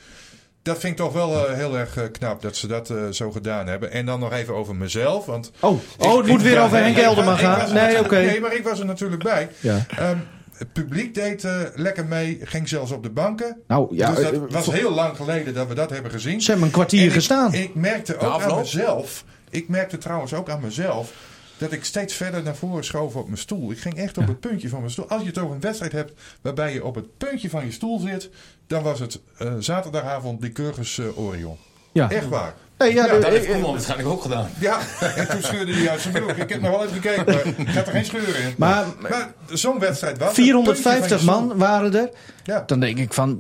Dat vind ik toch wel heel erg knap dat ze dat zo gedaan hebben. En dan nog even over mezelf. Want Oh, oh het moet weer over Henk ik- Elderman ik gaan. Nee, oké. Nee, maar ik was er natuurlijk bij. Ja. Ehm, het publiek deed eh, lekker mee, ging zelfs op de banken. Nou, ja, dus dat eh, was voor- heel lang geleden dat we dat hebben gezien. Ze hebben een kwartier En gestaan. Ik, merkte ook aan mezelf, ik merkte trouwens ook aan mezelf, dat ik steeds verder naar voren schoof op mijn stoel. Ik ging echt op het puntje van mijn stoel. Als je het over een wedstrijd hebt waarbij je op het puntje van je stoel zit, dan was het eh, zaterdagavond Lycurgus Orion. ja. Echt waar. Nee, ja, Ja, de- Dat heeft eh, Koeman waarschijnlijk ook gedaan. Ja, en toen scheurde hij uit zijn broek. Ik heb nog wel even gekeken, maar ik had er geen scheur in. Maar Maar zo'n wedstrijd was. het 450 puntje van je man waren er. Ja. Dan denk ik van...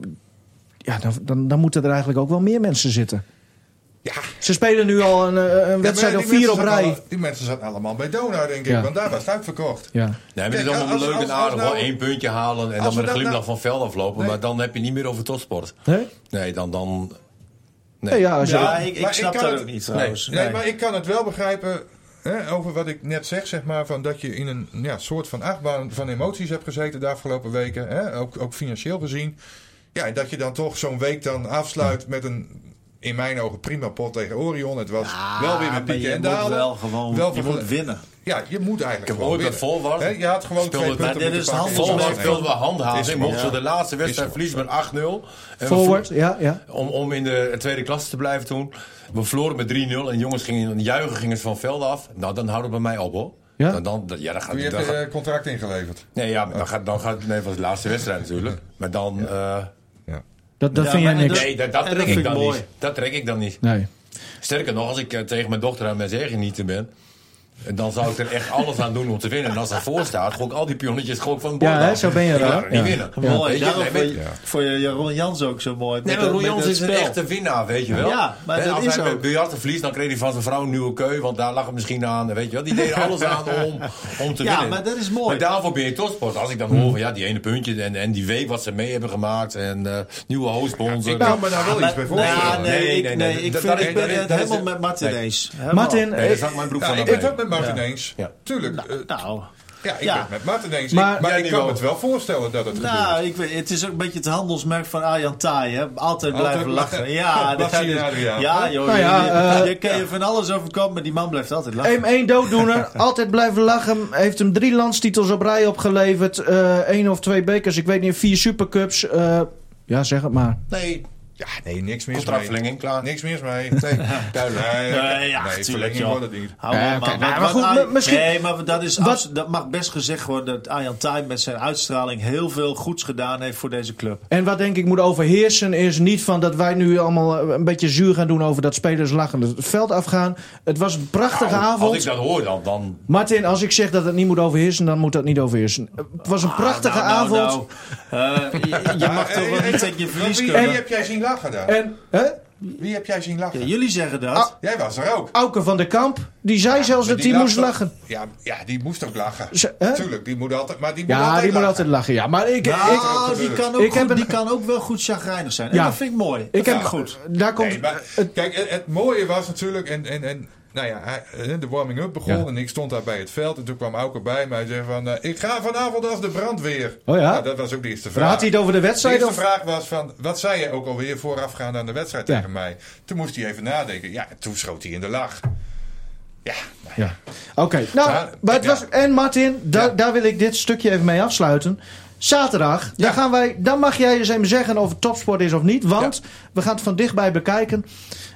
Ja, dan, dan, dan moeten er eigenlijk ook wel meer mensen zitten. Ja. Ze spelen nu al een, eh, een wedstrijd Ja, of vier op rij. alle- die mensen zaten allemaal bij Donar, denk ik. Ja. Want daar was het uitverkocht. Ja. Nee, maar het is allemaal als- leuk als- en aardig. Wel nou- één puntje halen en dan met een dat glimlach nou- van veld aflopen. Nee. Maar dan heb je niet meer over topsport. Nee? Nee, dan... dan nee. Nee, ja, als je, Ja, ik, snap ik dat het- ook niet trouwens. Nee, maar ik kan het wel begrijpen hè, over wat ik net zeg, zeg maar. Van dat je in een ja, soort van achtbaan van emoties hebt gezeten de afgelopen weken. Hè, ook, ook financieel gezien. Ja, en dat je dan toch zo'n week dan afsluit met een... In mijn ogen prima pot tegen Orion. Het was wel weer met pieken je en moet dalen. wel gewoon Wel je moet winnen. Ja, je moet eigenlijk Ik heb gewoon ooit met. Volwart. Je had gewoon twee het- punten Maar dit is speelden we mooi. Mochten we de laatste wedstrijd verliezen met 8-0. En ja, ja. om, om in de tweede klasse te blijven toen. We verloren met 3-0 en jongens gingen juichen gingen ze van veld af. Nou, dan houdt het bij mij op hoor. Ja? Dan, dan, ja, dan gaat Wie dan heeft gaat- je contract ingeleverd? Nee, ja, maar dan gaat, dan gaat nee, was de laatste wedstrijd natuurlijk. Maar dan, eh, Ja. Dat, dat Ja, vind jij niks. nee, dat, dat En dat trek ik dan mooi. niet. Dat trek ik dan niet. Nee. Sterker nog, als ik eh, tegen mijn dochter aan mijn zeggen niet ben, dan zou ik er echt alles aan doen om te winnen. En als dat voor staat, gooi ik al die pionnetjes gewoon van het bord Ja, hè, zo ben je Ik wel. het niet Ja. winnen. Mooi. Daarom nee, vond weet- je, Jeroen Jans ook zo mooi. Nee, maar met Jans is een echte winnaar, weet je wel. Ja, maar dat als is hij met biljarten verliest, dan kreeg hij van zijn vrouw een nieuwe keu. Want daar lag het misschien aan. Weet je wel. Die deden alles aan om, om te Ja, winnen. maar dat is mooi. Maar daarvoor ben je topsport. Als ik dan hoor van ja, die ene puntje en, en die week wat ze mee hebben gemaakt. En eh, nieuwe hoofdsponsor. Ik kan me daar wel iets bij voorstellen. nee, Nee, ik, nee, ik, dat- vind, dat- ik ben het helemaal met Martin eens. Martin, zag mijn broek Ja, van ik naar ben het ook beneden. met Martin eens. Ja. Tuurlijk. eh, Nou, ja, ik Ja. ben het met Martin eens. Maar- Ik- maar ik kan me het wel voorstellen dat het gebeurt. nou ik weet, het is ook een beetje het handelsmerk van Arjan Taai. Hè? Altijd blijven Altijd lachen. lachen. Ja, dat Adriaan. Ja, joh. Nou ja, je, eh, je kan je van alles overkomen, maar die man blijft altijd lachen. Eén één dooddoener, altijd blijven lachen. Heeft hem drie landstitels op rij opgeleverd. eh één of twee bekers, ik weet niet, vier supercups. eh, ja, zeg het maar. Nee. Ja, nee, niks mis Contractverlenging, klaar. Niks mis mee. Nee, duidelijk. Nee, Nee, ja, nee verlenging joh. wordt het niet. Hou nou, maar goed, misschien- Nee, maar dat, is abs- dat mag best gezegd worden dat Arjan Taai met zijn uitstraling heel veel goeds gedaan heeft voor deze club. En wat denk ik moet overheersen is niet van dat wij nu allemaal eh, een beetje zuur gaan doen over dat spelers lachen het veld afgaan. Het was een prachtige Nou, avond. Als ik dat hoor, dan, dan Martin, als ik zeg dat het niet moet overheersen, dan moet dat niet overheersen. Het was een prachtige Nou, nou, avond. nou, eh, je, je mag toch wel niet tegen je verlies Wie, wie kunnen. heb jij zien lachen dan? En hè? Wie heb jij zien lachen? Ja, jullie zeggen dat. Ah, Jij was er ook. Auke van der Kamp, die zei zelfs dat die hij moest lachen. Ja, ja, die moest ook lachen. Hè? Tuurlijk, die moet altijd, maar die moet Ja, altijd die moet lachen. altijd lachen. Ja, maar ik, Nou, ik, die, kan ook Ik heb goed, een- die kan ook wel goed chagrijnig zijn. En Ja. dat vind ik mooi. ik Dat heb goed. Daar komt. Nee, maar, het- kijk, het, het mooie was natuurlijk, en, en, en nou ja, eh, de warming-up begon Ja. en ik stond daar bij het veld. En toen kwam Auke bij mij en zei van, eh, ik ga vanavond als de brandweer. Oh ja? Nou, dat was ook de eerste vraag. had hij het over de de wedstrijd? eerste Of? vraag was van, wat zei je ook alweer voorafgaand aan de wedstrijd Ja. tegen mij? Toen moest hij even nadenken. Ja, en toen schoot hij in de lach. Ja, nou Ja. Oké, nou, maar het was, en Martin, da- daar wil ik dit stukje even mee afsluiten. Zaterdag, Ja. dan, gaan wij, dan mag jij eens even zeggen of het topsport is of niet. Want we gaan het van dichtbij bekijken.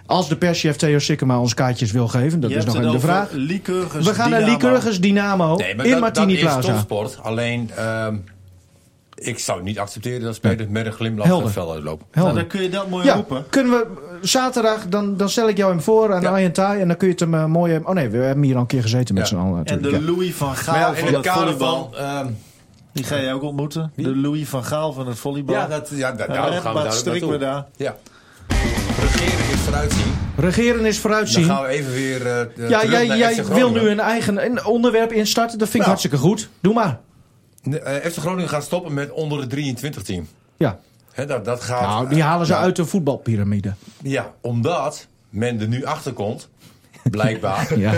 Als de perschef Theo Sikkema ons kaartjes wil geven, dat Je is nog even de vraag. Lycurgus We gaan naar Dynamo. Lycurgus Dynamo Nee, maar in dat, Martini dat is topsport. Alleen, ehm, ik zou niet accepteren dat spelers met een glimlach Helder. het veld uitlopen. Nou, dan kun je dat mooi Ja, roepen. kunnen we zaterdag, dan, dan stel ik jou hem voor aan Ja. Arjen Thai en dan kun je het hem eh, mooi... Oh nee, we hebben hier al een keer gezeten met Ja. z'n allen En de ja. Louis van Gaal ja, in van het het kader volleybal. van... ehm, Die ga je ook ontmoeten. De Louis van Gaal van het volleybal. ja, dat, ja, da- Ja, daarom gaan we daar daar. Ja. Regeren is vooruitzien. Regeren is Dan vooruitzien. gaan we even weer eh Ja, terug jij, naar jij FC wil nu een eigen een onderwerp instarten. Dat vind ik Nou. hartstikke goed. Doe maar. Eh, FC Groningen gaat stoppen met onder de 23 team. Ja. Hè, dat, dat gaat, Nou, die halen ze uit de voetbalpyramide. Ja, omdat men er nu achter komt, blijkbaar, Ja.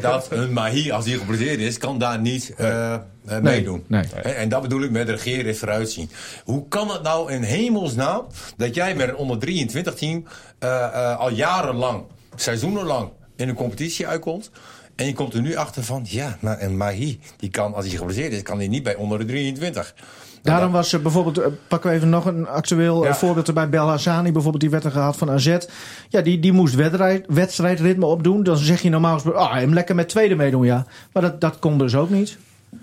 dat een Mahi, als hij geblesseerd is, kan daar niet eh, eh, meedoen. nee. En dat bedoel ik met regeren is vooruitzien. Hoe kan het nou in hemelsnaam dat jij met een onder 23 team eh, eh, al jarenlang, seizoenenlang in een competitie uitkomt? En je komt er nu achter van, ja, maar een Mahi, die kan, als hij geblesseerd is, kan hij niet bij onder de 23. Daarom was er bijvoorbeeld, eh, pakken we even nog een actueel eh, Ja. voorbeeld erbij. Belhassani bijvoorbeeld, die werd er gehaald van AZ. Ja, die, die moest wedstrijd, wedstrijdritme opdoen. Dan zeg je normaal gesproken, ah, hem lekker met tweede meedoen, ja. Maar dat, dat kon dus ook niet.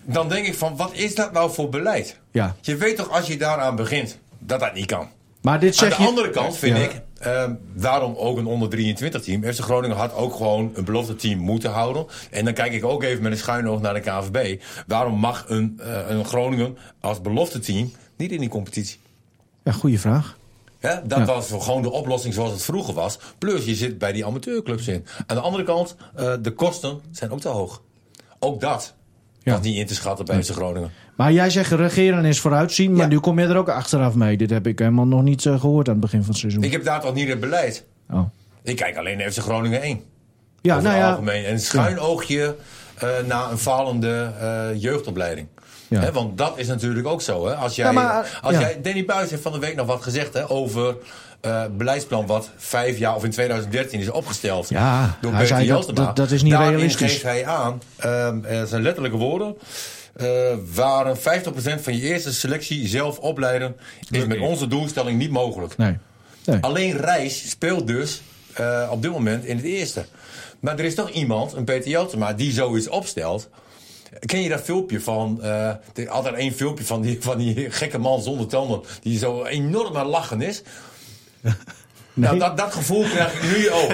Dan denk ik van, wat is dat nou voor beleid? Ja. Je weet toch als je daaraan begint, dat dat niet kan. Maar dit Aan zeg de je... andere kant vind Ja. ik, ehm, daarom ook een onder 23 team. FC Groningen had ook gewoon een belofte team moeten houden. En dan kijk ik ook even met een schuin oog naar de KVB. Waarom mag een, eh, een Groningen als belofte team niet in die competitie? Ja, goede vraag. Hè, dat Ja. was gewoon de oplossing zoals het vroeger was. Plus je zit bij die amateurclubs in. Aan de andere kant, eh, de kosten zijn ook te hoog. Ook dat Ja. was niet in te schatten bij FC Groningen. Maar jij zegt regeren is vooruitzien. Maar Ja. nu kom je er ook achteraf mee. Dit heb ik helemaal nog niet eh, gehoord aan het begin van het seizoen. Ik heb daar toch niet het beleid. Oh. Ik kijk alleen naar FC Groningen 1. Ja, over nou het ja. algemeen. En een schuin oogje eh, naar een falende eh, jeugdopleiding. Ja. Want dat is natuurlijk ook zo. Hè? Als jij, Ja, maar, als ja. jij Danny Buis heeft van de week nog wat gezegd hè, over eh, beleidsplan wat vijf jaar of in 2013 is opgesteld. Ja, door hij zei dat- dat- dat is niet Daarin realistisch. geeft hij aan, ehm, eh, zijn letterlijke woorden. eh waar 50% van je eerste selectie zelf opleiden, is met onze doelstelling niet mogelijk. Nee. nee. Alleen Reis speelt dus eh, op dit moment in het eerste. Maar er is toch iemand, een Peter Jeltema, die zoiets opstelt. Ken je dat filmpje van... eh, er altijd één filmpje van die, van die gekke man zonder tanden... die zo enorm aan lachen is. Nou, dat, dat gevoel krijg ik nu ook.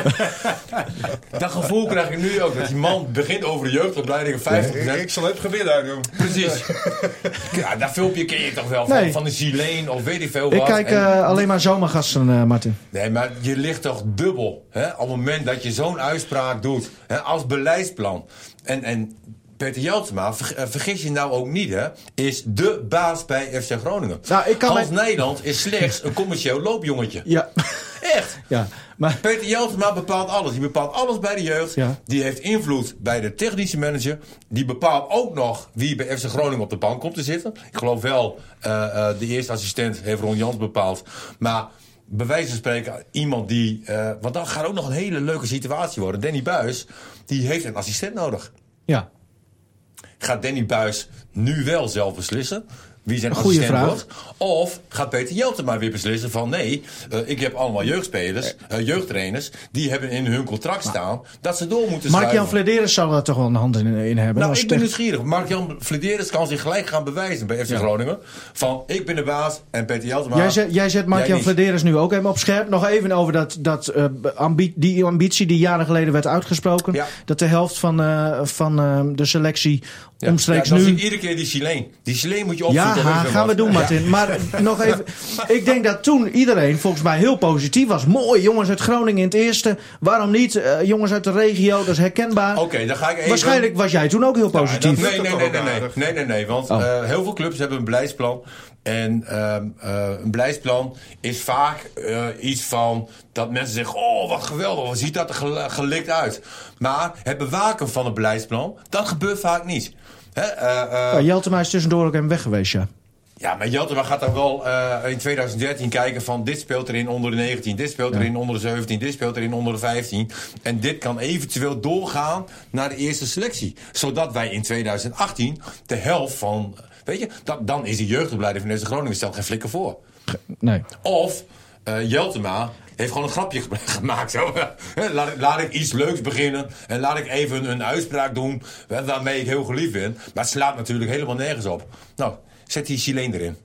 dat gevoel krijg ik nu ook. Dat die man begint over de jeugdopleiding 50%. ik, ik zal het gebit uitdoen. Precies. Ja, dat filmpje ken je toch wel van, Nee. van de Zileen of weet ik veel Ik wat. kijk En- eh, alleen maar zomergasten, eh, Martin. Nee, maar je ligt toch dubbel. Hè? Op het moment dat je zo'n uitspraak doet. Hè? Als beleidsplan. En, en Peter Jeltsma, ver- eh, vergis je nou ook niet, hè, is de baas bij FC Groningen. Nou, ik kan Hans Nederland is slechts een commercieel loopjongetje. Ja. Echt. ja. Maar Peter Jeltsma bepaalt alles. Die bepaalt alles bij de jeugd. Ja. Die heeft invloed bij de technische manager. Die bepaalt ook nog wie bij FC Groningen op de bank komt te zitten. Ik geloof wel, eh, eh, de eerste assistent heeft Ron Jans bepaald. Maar bij wijze van spreken, iemand die... want dan gaat ook nog een hele leuke situatie worden. Danny Buis, die heeft een assistent nodig. ja. Gaat Danny Buis nu wel zelf beslissen? Wie zijn goeie assistent vraag. wordt? Of gaat Peter Jeltema weer beslissen van nee, eh, ik heb allemaal jeugdspelers, eh, jeugdtrainers, die hebben in hun contract staan dat ze door moeten Mark-Jan schuiven. Flederis zal daar toch wel een hand in, in hebben. Nou, ik ben nieuwsgierig. Mark-Jan Flederis kan zich gelijk gaan bewijzen bij FC Groningen. Van, ik ben de baas en Peter Jeltema... Jij zet, jij zet Mark-Jan. Flederis nu ook even op scherp. Nog even over dat, dat, eh, ambi- die ambitie die jaren geleden werd uitgesproken. Ja. Dat de helft van, eh, van eh, de selectie Ja. omstreeks nu... iedere keer die Chileen. Die Chileen moet je opzoeken. Gaan we doen, Martin. Maar nog even. Ik denk dat toen iedereen volgens mij heel positief was. Mooi, jongens uit Groningen in het eerste. Waarom niet? Eh, jongens uit de regio, dat is herkenbaar. Oké, dan ga ik even... Waarschijnlijk was jij toen ook heel positief. Nee, nee, nee, nee, nee, nee, nee, nee, want Oh. eh, heel veel clubs hebben een beleidsplan. En ehm, eh, een beleidsplan is vaak eh, iets van dat mensen zeggen: Oh, wat geweldig, wat ziet dat er gel- gelikt uit. Maar het bewaken van een beleidsplan, dat gebeurt vaak niet. Hè, eh, eh, Ja, Jeltema is tussendoor ook even weg geweest, ja. ja, maar Jeltema gaat dan wel eh, in 2013 kijken van dit speelt erin onder de 19, dit speelt erin onder de 17, dit speelt erin onder de 15. En dit kan eventueel doorgaan naar de eerste selectie. Zodat wij in 2018 de helft van, weet je, dat, dan is de jeugdopleiding van deze Groningen stelt geen flikker voor. Nee. Of eh, Jeltema heeft gewoon een grapje ge- gemaakt. Zo. Laat, ik- laat ik iets leuks beginnen. En laat ik even een uitspraak doen waarmee ik heel geliefd ben. Maar het slaat natuurlijk helemaal nergens op. Nou, zet die Chileen erin.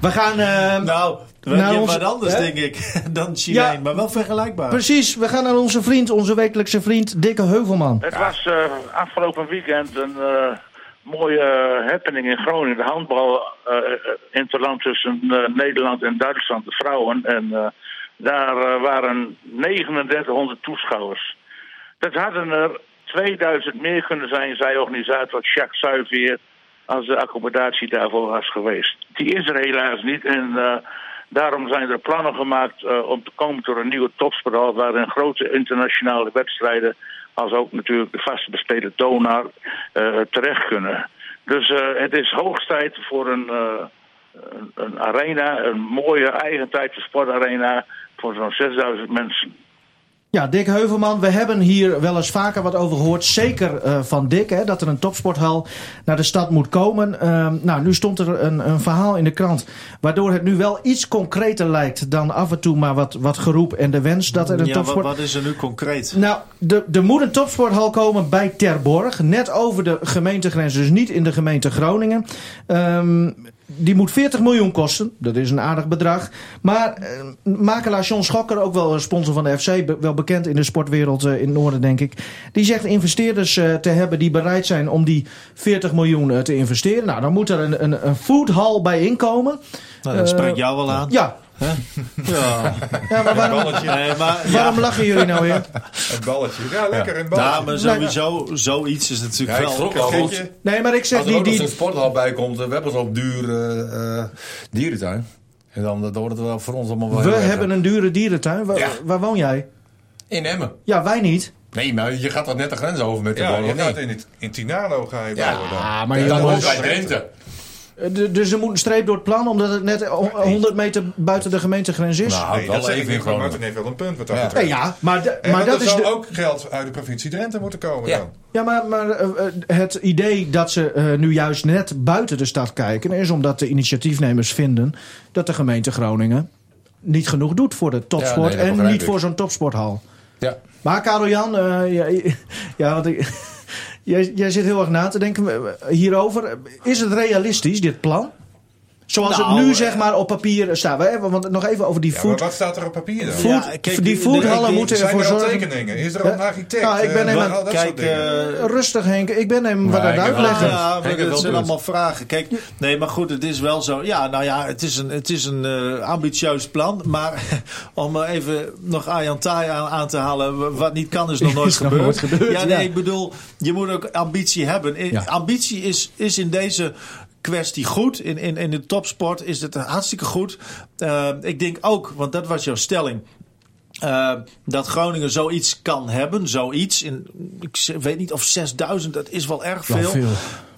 We gaan. eh, Nou, we hebben onze- wat anders, hè? denk ik, dan Chileen. Ja. Maar wel vergelijkbaar. Precies, we gaan naar onze vriend, onze wekelijkse vriend, Dikke Heuvelman. Het was eh, afgelopen weekend een eh, mooie eh, happening in Groningen. De handbal eh, eh, interland tussen eh, Nederland en Duitsland, de vrouwen. En daar waren 3900 toeschouwers. Dat hadden er 2000 meer kunnen zijn, zei organisator Jacques Suivier, als de accommodatie daarvoor was geweest. Die is er helaas niet en daarom zijn er plannen gemaakt om te komen tot een nieuwe topsporthal waarin grote internationale wedstrijden, als ook natuurlijk de vaste donar, eh, terecht kunnen. Dus eh, het is hoogst tijd voor een, eh, een, een arena, een mooie eigentijdse sportarena voor zo'n 6000 mensen. Ja, Dick Heuvelman, we hebben hier wel eens vaker wat over gehoord. Zeker eh, van Dick, hè, dat er een topsporthal naar de stad moet komen. Ehm, nou, nu stond er een, een verhaal in de krant. Waardoor het nu wel iets concreter lijkt dan af en toe maar wat, wat geroep en de wens dat er een ja, wat, topsport. wat is er nu concreet? Nou, de- er moet een topsporthal komen bij Terborg. Net over de gemeentegrens, dus niet in de gemeente Groningen. Ehm, die moet 40 miljoen kosten. Dat is een aardig bedrag. Maar eh, makelaar John Schokker, ook wel een sponsor van de FC, be- wel bekend in de sportwereld eh, in het noorden, denk ik. Die zegt investeerders eh, te hebben die bereid zijn om die 40 miljoen te investeren. Nou, dan moet er een, een, een foodhal bij inkomen. Nou, dat spreekt jou wel aan. Ja, Ja. ja maar waarom, Nee, maar, ja. waarom lachen jullie nou weer? Een balletje. Ja, lekker een balletje. Nou, maar sowieso, zoiets is natuurlijk Ja, wel... schrok al goed. Nee, maar ik zeg Als er die... ook nog die zo'n sporthal bij komt, eh, we hebben zo'n duur eh, eh, dierentuin. En dan, dan wordt het wel voor ons allemaal wel we heel erg, hebben een dure dierentuin. Waar, Ja. waar woon jij? In Emmen. Ja, wij niet. Nee, maar je gaat toch net de grens over met de Ja, bal, je of gaat niet? in, het, in Tinalo ga je Ja, bouwen dan. Ah, maar En dan ook bij Drenthe. Eh, dus er moet een streep door het plan, omdat het net ho- 100 meter buiten de gemeentegrens is. Nou, Nee, dat even in. Martin heeft wel een punt wat dat Ja. betreft. Nee, ja, maar, de- maar dat er is ook geld uit de provincie Drenthe moeten komen Ja. dan. Ja, maar, maar eh, eh, het idee dat ze eh, nu juist net buiten de stad kijken... is omdat de initiatiefnemers vinden dat de gemeente Groningen... niet genoeg doet voor de topsport Ja, nee, dat en niet ik. voor zo'n topsporthal. Ja. Maar Karel Jan, eh, ja, ja, want ik, jij, zit heel erg na te denken eh, hierover. Is het realistisch, dit plan? Zoals Nou, het nu eh, zeg maar op papier staat. We hebben, want nog even over die Ja, food. wat staat er op papier dan? Food- Ja, kijk, die foodhallen moeten Zijn ervoor er al zorgen. tekeningen? Is er al een architect? Nou, ik ben Eh, Kijk, eh, Rustig Henk, ik ben hem wat aan het uitleggen. Ja, maar dat zijn allemaal vragen. Kijk, nee, maar goed, het is wel zo. Ja, nou ja, het is een, het is een eh, ambitieus plan. Maar om er even nog Taai aan, aan te halen. Wat niet kan, is nog nooit Is nog gebeurd. nooit gebeurd, ja, nee, ja. ik bedoel, je moet ook ambitie hebben. Ambitie is, is in deze kwestie goed. In, in, in de topsport is het hartstikke goed. Eh, ik denk ook, want dat was jouw stelling. eh, dat Groningen zoiets kan hebben, zoiets. In, ik weet niet of 6000, dat is wel erg veel. veel.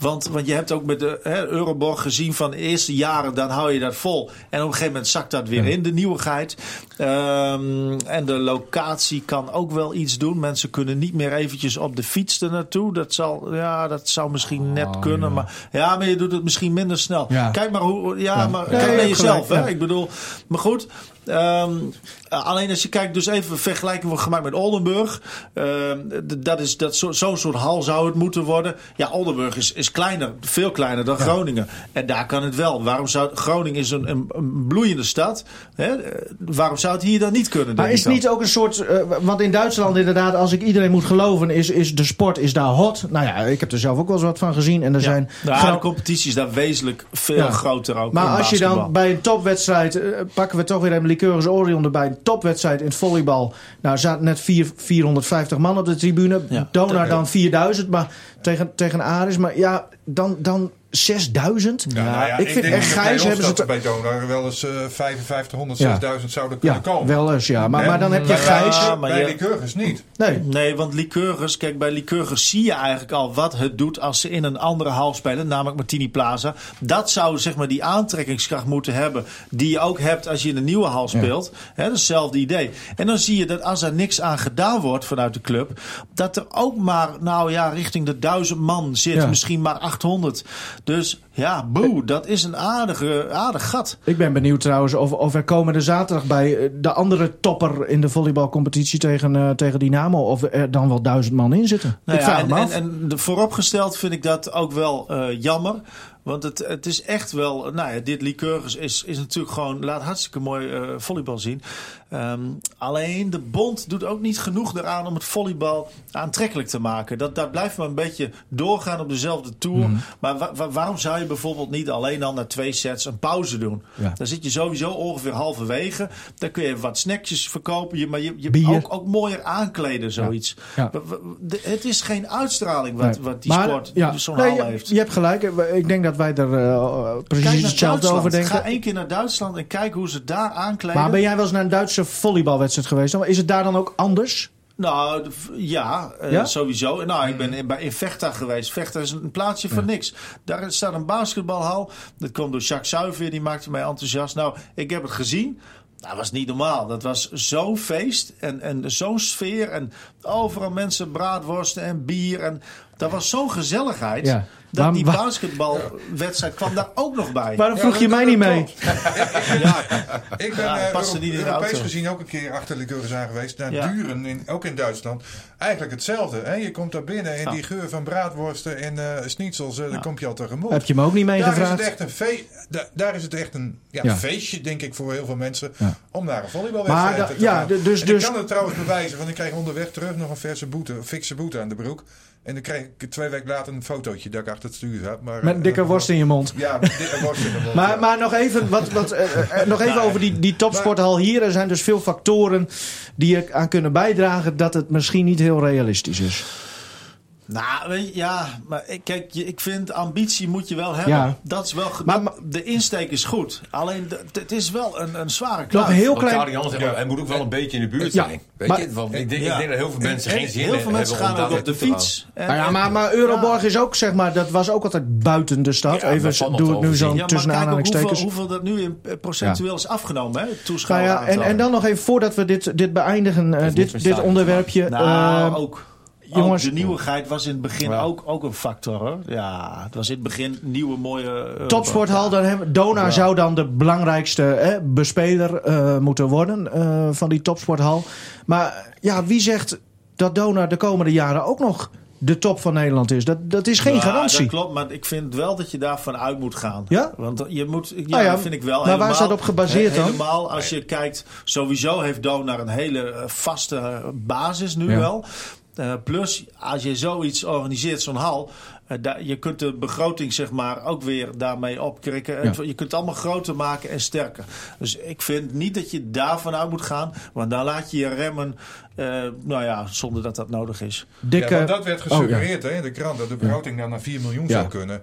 Want, want je hebt ook met de hè, Euroborg gezien van de eerste jaren, dan hou je dat vol. En op een gegeven moment zakt dat weer in, de nieuwigheid. Ehm, en de locatie kan ook wel iets doen. Mensen kunnen niet meer eventjes op de fiets er naartoe. Dat, zal, ja, dat zou misschien net kunnen. Maar, ja, maar je doet het misschien minder snel. Oh, Ja. Kijk maar hoe. Ja, Ja. maar kijk naar jezelf. hè? Ik bedoel, maar goed. ehm, alleen als je kijkt, dus even vergelijking wordt gemaakt met Oldenburg. Ehm, dat is dat zo- zo'n soort hal zou het moeten worden. Ja, Oldenburg is, is kleiner, veel kleiner dan Groningen. En daar kan het wel. Waarom zou Groningen is een, een, een bloeiende stad? Hè? Waarom zou het hier dan niet kunnen? Maar is het niet ook een soort. eh, want in Duitsland, inderdaad, als ik iedereen moet geloven, is, is de sport is daar hot. Nou ja, ik heb er zelf ook wel eens wat van gezien. En er Ja. zijn. Nou, gro- de competitie is daar wezenlijk veel Ja. groter ook. maar als je dan bij een topwedstrijd, eh, pakken we toch weer een Liqueurs Orion erbij, een topwedstrijd in het volleybal. Nou, zaten net vier, 450 man op de tribune. Donar dan 4000, maar tegen, tegen Aris. Maar ja, dan, dan 6000. Ja, nou ja, ik vind denk echt play-offs hebben ze dat het- bij Donar wel eens eh 5500, Ja. 6000 zouden kunnen Ja, komen. wel eens, ja. Maar, dan heb je Bij- Gijs. Ja, maar bij je- Lycurgus niet. Nee. Nee, want Lycurgus, kijk, bij Lycurgus zie je eigenlijk al wat het doet als ze in een andere hal spelen, namelijk Martini Plaza. Dat zou zeg maar die aantrekkingskracht moeten hebben, die je ook hebt als je in een nieuwe hal speelt. Is hetzelfde idee. En dan zie je dat als er niks aan gedaan wordt vanuit de club, dat er ook maar, nou ja, richting de duizend man zit, Ja. misschien maar 800. Dus ja, boe, dat is een aardige, aardig gat. Ik ben benieuwd trouwens of, of er komende zaterdag bij eh, de andere topper in de volleybalcompetitie tegen, eh, tegen Dynamo... of er dan wel duizend man in zitten. Nou ik ja, vraag en, me en, af. en de- vooropgesteld vind ik dat ook wel eh, jammer. Want het, het is echt wel. Nou ja, dit Lycurgus is, is natuurlijk gewoon. Laat hartstikke mooi eh, volleybal zien. Ehm, alleen de bond doet ook niet genoeg eraan om het volleybal aantrekkelijk te maken. Dat, dat blijft maar een beetje doorgaan op dezelfde tour. Mhm. Maar wa- wa- waarom zou je bijvoorbeeld niet alleen al na twee sets een pauze doen? Ja. Dan zit je sowieso ongeveer halverwege. Dan kun je wat snackjes verkopen. Je, maar je, je ook, ook mooier aankleden, zoiets. Ja. Het is geen uitstraling wat, Nee. wat die Maar, sport zo'n nee, je, heeft. je hebt gelijk. Ik denk dat wij er eh, precies hetzelfde over denken. Ga één keer naar Duitsland en kijk hoe ze daar aankleden. Maar ben jij wel eens naar een Duitse volleybalwedstrijd geweest? Is het daar dan ook anders? Nou, ja, eh, Ja? sowieso. Nou, ik ben in, bij, in Vechta geweest. Vechta is een plaatsje voor niks. Daar staat een basketbalhal. Dat komt door Jacques Suiver, die maakte mij enthousiast. Nou, ik heb het gezien. Dat was niet normaal. Dat was zo'n feest en, en zo'n sfeer. En overal mensen braadworsten en bier. En dat was zo'n gezelligheid. Ja. Dat Waarom- die waar- basketbalwedstrijd kwam daar ook nog bij. Waarom Ja, vroeg je mij niet mee? Ik ben Ja, eh, paste Euro- niet in de Europees gezien ook een keer achter Lycurgus aan geweest. Naar Ja. Duren, in, ook in Duitsland. Eigenlijk hetzelfde. Hè? Je komt daar binnen en die geur van braadworsten en eh schnitzels, eh, daar kom je al tegemoet. Heb je me ook niet daar is, het meegevraagd? echt een da- daar is het echt een ja, Ja. feestje, denk ik, voor heel veel mensen. Ja. Om naar een volleybalwedstrijd te ja, gaan. de- dus- dus- ik kan het trouwens bewijzen, want ik kreeg onderweg terug nog een verse boete, een fikse boete aan de broek. En dan kreeg ik twee weken later een fotootje dat ik achter het stuur zat. Maar, Met eh, een dikke worst in je mond. Ja, met dikke worst in de mond. Maar, ja. maar nog even, wat, wat, eh, eh, nog even over die, die topsporthal hier. Er zijn dus veel factoren die er aan kunnen bijdragen dat het misschien niet heel realistisch is. Nou, weet je, ja, maar kijk, ik vind ambitie moet je wel hebben. Ja. Dat is wel Maar- maar- de insteek is goed. Alleen het is wel een, een zware Nog kluif. een heel klein... Zegt, hij moet ook wel een beetje in de buurt Ja, zijn. Weet maar- je? Want ik, denk, Ja. ik denk dat heel veel mensen En geen zin heel veel mensen gaan ook op de fiets. En- Nou ja, maar, maar Euroborg is ook, zeg maar, dat was ook altijd buiten de stad. Ja, Even nog doe ik nu zo. Ja, tussen kijk ook hoeveel, aanhalingstekens. hoeveel dat nu in eh, procentueel is afgenomen, hè? het Nou ja, en, en dan nog even voordat we dit, dit beëindigen, eh, dit, dit onderwerpje. Nou, eh, ook. Jongens- de nieuwigheid was in het begin Ja. ook, ook een factor. Hoor. Ja, het was in het begin nieuwe mooie... eh, Topsporthal, dan hebben, Dona zou dan de belangrijkste hè, bespeler eh, moeten worden eh, van die topsporthal. Maar ja, wie zegt dat Dona de komende jaren ook nog de top van Nederland is? Dat, dat is geen Ja, garantie. Dat klopt, maar ik vind wel dat je daarvan uit moet gaan. Ja? Want je moet, ja, Nou ja, dat vind ik wel. maar waar is dat op gebaseerd dan? Helemaal als je kijkt, sowieso heeft Donar een hele vaste basis nu Ja. wel. Eh, plus, als je zoiets organiseert, zo'n hal, eh, da- je kunt de begroting zeg maar ook weer daarmee opkrikken. Je kunt het allemaal groter maken en sterker. Dus ik vind niet dat je daarvan uit moet gaan, want dan laat je je remmen, eh, nou ja, zonder dat dat nodig is. Dikke, Ja, dat werd Oh, ja. gesuggereerd hè, in de krant, dat de begroting dan naar 4 miljoen Ja. zou kunnen.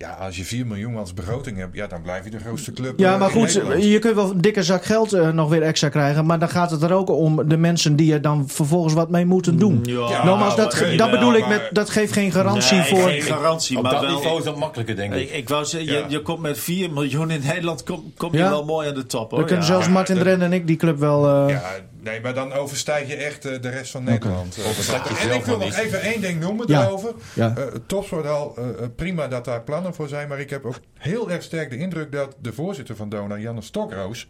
Ja, als je 4 miljoen als begroting hebt, ja, dan blijf je de grootste club Ja, eh, maar in goed, Nederland. je kunt wel een dikke zak geld eh, nog weer extra krijgen. Maar dan gaat het er ook om de mensen die er dan vervolgens wat mee moeten doen. Ja, Nogmaals, dat, dat wel, bedoel ik met, dat geeft geen garantie Nee, voor... geen garantie, Op maar dat wel... niveau is dat makkelijker, denk ik. Ik, ik wou zeggen, Ja. je, je komt met 4 miljoen in Nederland, kom, kom je wel mooi aan de top. Hoor. We kunnen Ja. zelfs Martin Dren en ik die club wel... eh, Ja, nee, maar dan overstijg je echt eh, de rest van Nederland. Eh, en ik wil nog even één ding noemen Ja. daarover. Ja. Eh, topsporthal, eh, prima dat daar plannen voor zijn. Maar ik heb ook heel erg sterk de indruk dat de voorzitter van Dona, Janne Stokroos...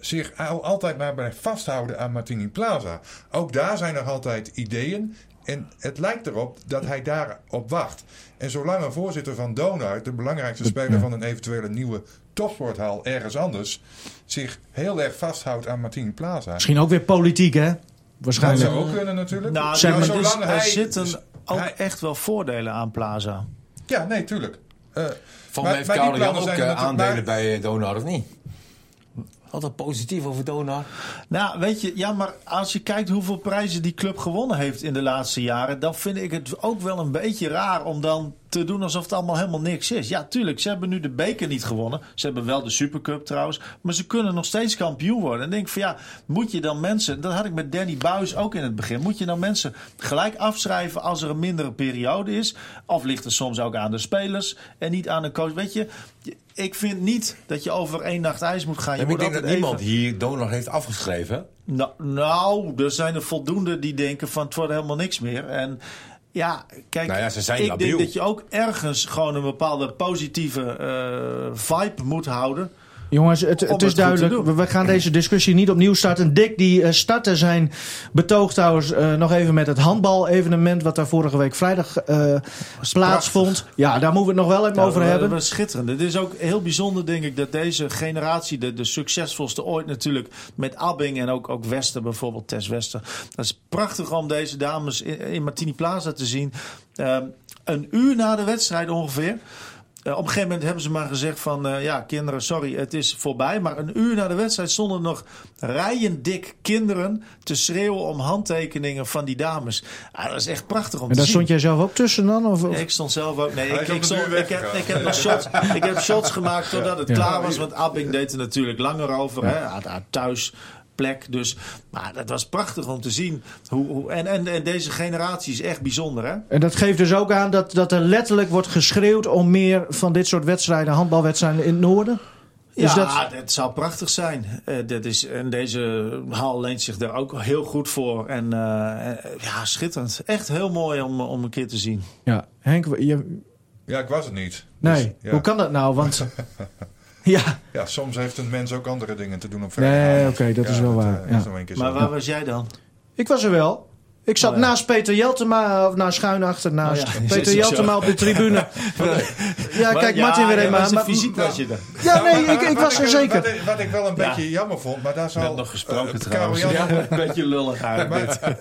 zich al, altijd maar blijft vasthouden aan Martini Plaza. Ook daar zijn nog altijd ideeën. En het lijkt erop dat hij daarop wacht. En zolang een voorzitter van Donau, de belangrijkste speler van een eventuele nieuwe topsporthal ergens anders, zich heel erg vasthoudt aan Martini Plaza. Misschien ook weer politiek, hè? Dat Waarschijnlijk. zou ook kunnen natuurlijk. Nou, Zeg er, maar, is- zolang er hij- zitten ook hij- echt wel voordelen aan Plaza. Ja, nee, tuurlijk. Eh, Van mij heeft plannen ook eh, aandelen maar- bij eh, Donar, of niet? Altijd positief over Donar. Nou, weet je, ja, maar als je kijkt hoeveel prijzen die club gewonnen heeft in de laatste jaren, dan vind ik het ook wel een beetje raar om dan te doen alsof het allemaal helemaal niks is. Ja, tuurlijk, ze hebben nu de beker niet gewonnen. Ze hebben wel de Supercup trouwens, maar ze kunnen nog steeds kampioen worden. En denk van ja, moet je dan mensen, dat had ik met Danny Buis ook in het begin, moet je dan mensen gelijk afschrijven als er een mindere periode is? Of ligt het soms ook aan de spelers en niet aan de coach? Weet je, ik vind niet dat je over één nacht ijs moet gaan. Je ik moet denk dat niemand hier Donar heeft afgeschreven. nou, nou, er zijn er voldoende die denken van het wordt helemaal niks meer. En ja, kijk, Nou ja, ze zijn ik labiel. denk dat je ook ergens gewoon een bepaalde positieve eh, vibe moet houden. Jongens, het, het is duidelijk. We we gaan deze discussie niet opnieuw starten. Dick die eh, startte zijn betoog trouwens eh, nog even met het handbal-evenement... wat daar vorige week vrijdag eh, plaatsvond. Ja, daar moeten we het nog wel even over hebben. Dat was schitterend. Het is ook heel bijzonder, denk ik, dat deze generatie, de, de succesvolste ooit natuurlijk, met Abbing en ook, ook Wester bijvoorbeeld, Tess Wester. Dat is prachtig om deze dames in, in Martini Plaza te zien. Ehm, een uur na de wedstrijd ongeveer. Eh, op een gegeven moment hebben ze maar gezegd van... eh, ja, kinderen, sorry, het is voorbij. Maar een uur na de wedstrijd stonden er nog rijen dik kinderen... te schreeuwen om handtekeningen van die dames. Ah, dat is echt prachtig om En te daar zien. stond jij zelf ook tussen dan? Of, ik stond zelf ook. Nee, ik, ik, stond- heb, ik heb nog shots, ik heb shots gemaakt totdat het klaar was. Want Abing deed er natuurlijk langer over. Hè, haar thuisplek. Dus, maar dat was prachtig om te zien. Hoe, hoe, en, en, en deze generatie is echt bijzonder. Hè? En dat geeft dus ook aan dat, dat er letterlijk wordt geschreeuwd... om meer van dit soort wedstrijden, handbalwedstrijden in het noorden? Is ja, dat- dat... zou prachtig zijn. Eh, dat is, en deze hal leent zich daar ook heel goed voor. En eh, ja, schitterend. Echt heel mooi om, om een keer te zien. Ja, Henk, je, Ja, ik was het niet. nee. Dus, ja. Hoe kan dat nou? Want... ja, Ja, soms heeft een mens ook andere dingen te doen op Nee, vrijdag. oké, dat is wel waar, eh, ja. Maar waar was jij dan? ik was er wel. Ik zat Oh, ja. naast Peter Jeltema, of nou schuin achter, naast Oh, ja. Peter Jeltema op de tribune. ja, kijk, ja, Martin weer was maar- fysiek was je er. Ja, nee, ik, ik Wat was er Wat zeker. ik, wat ik wel een Ja. beetje jammer vond, maar daar zal... Hebben nog gesproken eh, trouwens. Karel Jan- Ja, een beetje lullig eigenlijk. Maar,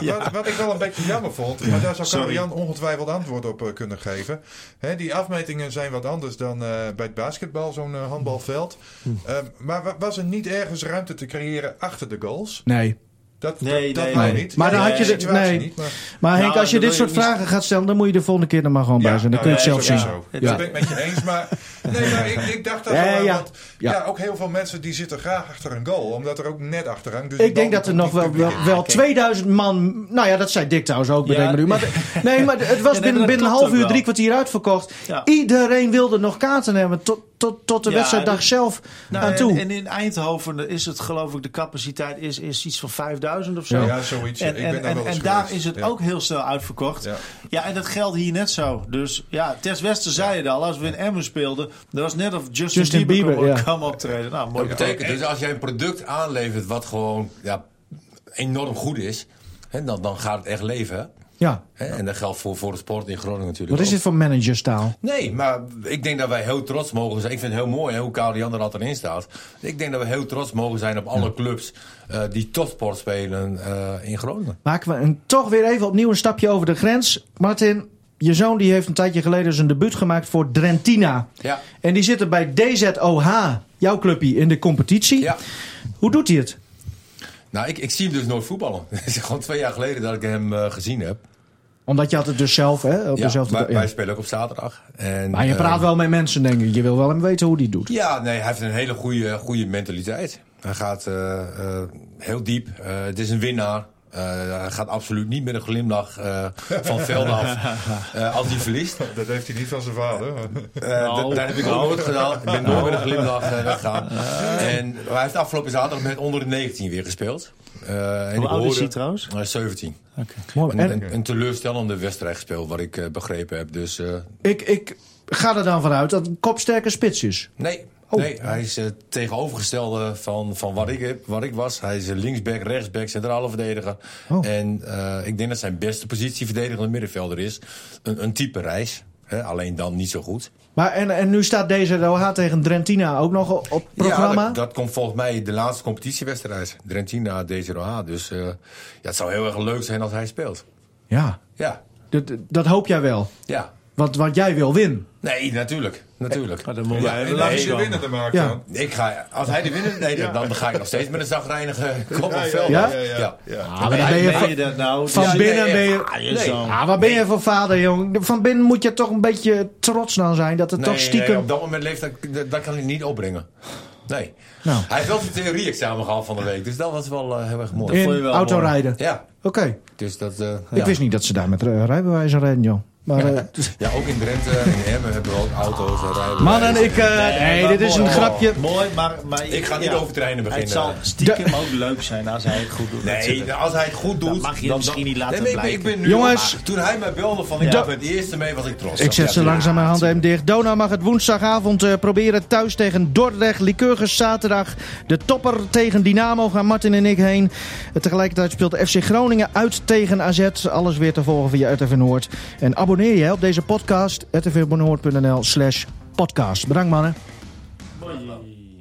wat, wat ik wel een beetje jammer vond, maar daar zou Karel Sorry. Jan ongetwijfeld antwoord op eh, kunnen geven. Hè, die afmetingen zijn wat anders dan eh, bij het basketbal, zo'n eh, handbalveld. Hm. Eh, maar wa- was er niet ergens ruimte te creëren achter de goals? Nee. Dat, Nee, dat, nee, dat nou nee. niet. Maar dan had je de nee. niet, maar- Maar Henk, Nou, als je dit soort je niet- vragen gaat stellen, dan moet je de volgende keer er maar gewoon bij zijn. Dan kun je het zelf dat zien. zo. Ja. Dat ben ik met je eens. Maar, nee, maar ik, ik dacht dat Ja, wel. ja. Want, Ja. ja. ook heel veel mensen die zitten graag achter een goal. Omdat er ook net achter hangt. Dus Ik denk dat er nog wel, wel, publiek. wel 2000 man. Nou ja, dat zei Dick trouwens ook. Ja. bedenk me nu. Maar, nee, maar het was binnen, binnen een half uur, drie kwartier uitverkocht. Iedereen wilde nog kaarten hebben. Tot, tot, tot de Ja, wedstrijddag dat- zelf Nou, aan en, toe. en in Eindhoven is het geloof ik, de capaciteit is, is iets van 5000 of zo. Ja, zoiets. En, ik en, ben daar en, wel eens en daar is het Ja. ook heel snel uitverkocht. Ja. Ja. en dat geldt hier net zo. Dus ja, Tess Wester zei het al. Als we in Emmen speelden, dat was net of Justin, Justin Bieber, Bieber, kwam, ja. kwam optreden. Nou, mooi. Dat betekent dus als jij een product aanlevert wat gewoon ja, enorm goed is, hè, dan, dan gaat het echt leven. Ja. En dat geldt voor, voor de sport in Groningen natuurlijk. Wat is ook. dit voor managerstaal? Nee, maar ik denk dat wij heel trots mogen zijn. Ik vind het heel mooi hè, hoe Karel Jan er altijd in staat. Ik denk dat we heel trots mogen zijn op alle clubs eh, die topsport spelen eh, in Groningen. Maken we een, toch weer even opnieuw een stapje over de grens. Martin, je zoon die heeft een tijdje geleden zijn debuut gemaakt voor Drentina. Ja. En die zit er bij DZOH, jouw clubje, in de competitie. Ja. Hoe doet hij het? Nou, ik, ik zie hem dus nooit voetballen. Het is gewoon twee jaar geleden dat ik hem eh, gezien heb. Omdat je altijd dus zelf, hè? Op Ja, dezelfde wij, ja. wij spelen ook op zaterdag. En, Maar je praat wel met mensen, denk ik. Je wil wel hem weten hoe die het doet. Ja, nee, hij heeft een hele goede, goede mentaliteit. Hij gaat eh, heel diep. Het is een winnaar. Eh, hij gaat absoluut niet met een glimlach eh, van velden af eh, als hij verliest. Dat heeft hij niet van zijn vader. Eh, Nou, dat, heb ik ook nooit gedaan. Ik ben nooit met een glimlach eh, weggegaan. En hij heeft afgelopen zaterdag met onder de 19 weer gespeeld. Eh, en Hoe oud is hij trouwens? Eh, 17. Mooi. Een, En een, teleurstellende wedstrijd gespeeld, wat ik begrepen heb. Dus eh, ik, ik ga er dan vanuit dat een kopsterke spits is. nee, Oh. Nee, hij is het tegenovergestelde van, van wat, ik, wat ik was. Hij is een linksback, rechtsback, centrale verdediger. Oh. En eh, ik denk dat zijn beste positie verdedigende middenvelder is. Een, een type reis. Hè, alleen dan niet zo goed. Maar en, en nu staat deze DOH tegen Drentina ook nog op programma? Ja, dat, dat komt volgens mij de laatste competitiewedstrijd. Drentina, DZOH. Dus eh, ja, het zou heel erg leuk zijn als hij speelt. Ja, Ja, dat, dat hoop jij wel. ja. Want, want jij wil winnen. Nee, natuurlijk. natuurlijk. Maar dan moeten wij En even als je langs de komen. winnende maakt Ja. dan. Ik ga, als hij de winnaar... Nee, dan ga ik nog steeds met een zagrijnige kop op Ja, veld. Ja? ja, ja, ja. Ah, maar dan ben je van, je dat nou? van Ja, binnen nee, ben je... Ah, Nee. Ah, waar ben je voor vader, jong? Van binnen moet je toch een beetje trots dan zijn dat het Nee, toch stiekem... nee, op dat moment leeft dat, dat, kan hij niet opbrengen. Nee. Nou. Hij heeft wel zijn theorie-examen gehad van de week, dus dat was wel eh, heel erg mooi. in wel autorijden. Ja, Oké. dus dat... eh, Ik ja. wist niet dat ze daar met rijbewijzen rijden, joh. Maar, eh, Ja, ook in Drenthe en in Emmen hebben we ook auto's en rijden. mannen, ik... eh, nee, dit is mooi. een grapje. Mooi, maar... maar Ik ga niet over treinen Het beginnen. zal stiekem ook leuk zijn als hij het goed doet. Nee, natuurlijk. als hij het goed doet... Dan mag je het misschien niet laten nee, blijken. Ik ben nu Jongens. Maar toen hij mij belde van ik Ja. ben het eerste mee, was ik trots. Ik zet ze Ja, langzamerhand even dicht. Dona mag het woensdagavond eh, proberen thuis tegen Dordrecht. Lycurgus zaterdag. De topper tegen Dynamo gaan Martin en ik heen. Tegelijkertijd speelt FC Groningen uit tegen AZ. Alles weer te volgen via RTV Noord. En abonneer abonneer je op deze podcast. rtvbonnoord.nl slash podcast. Bedankt mannen.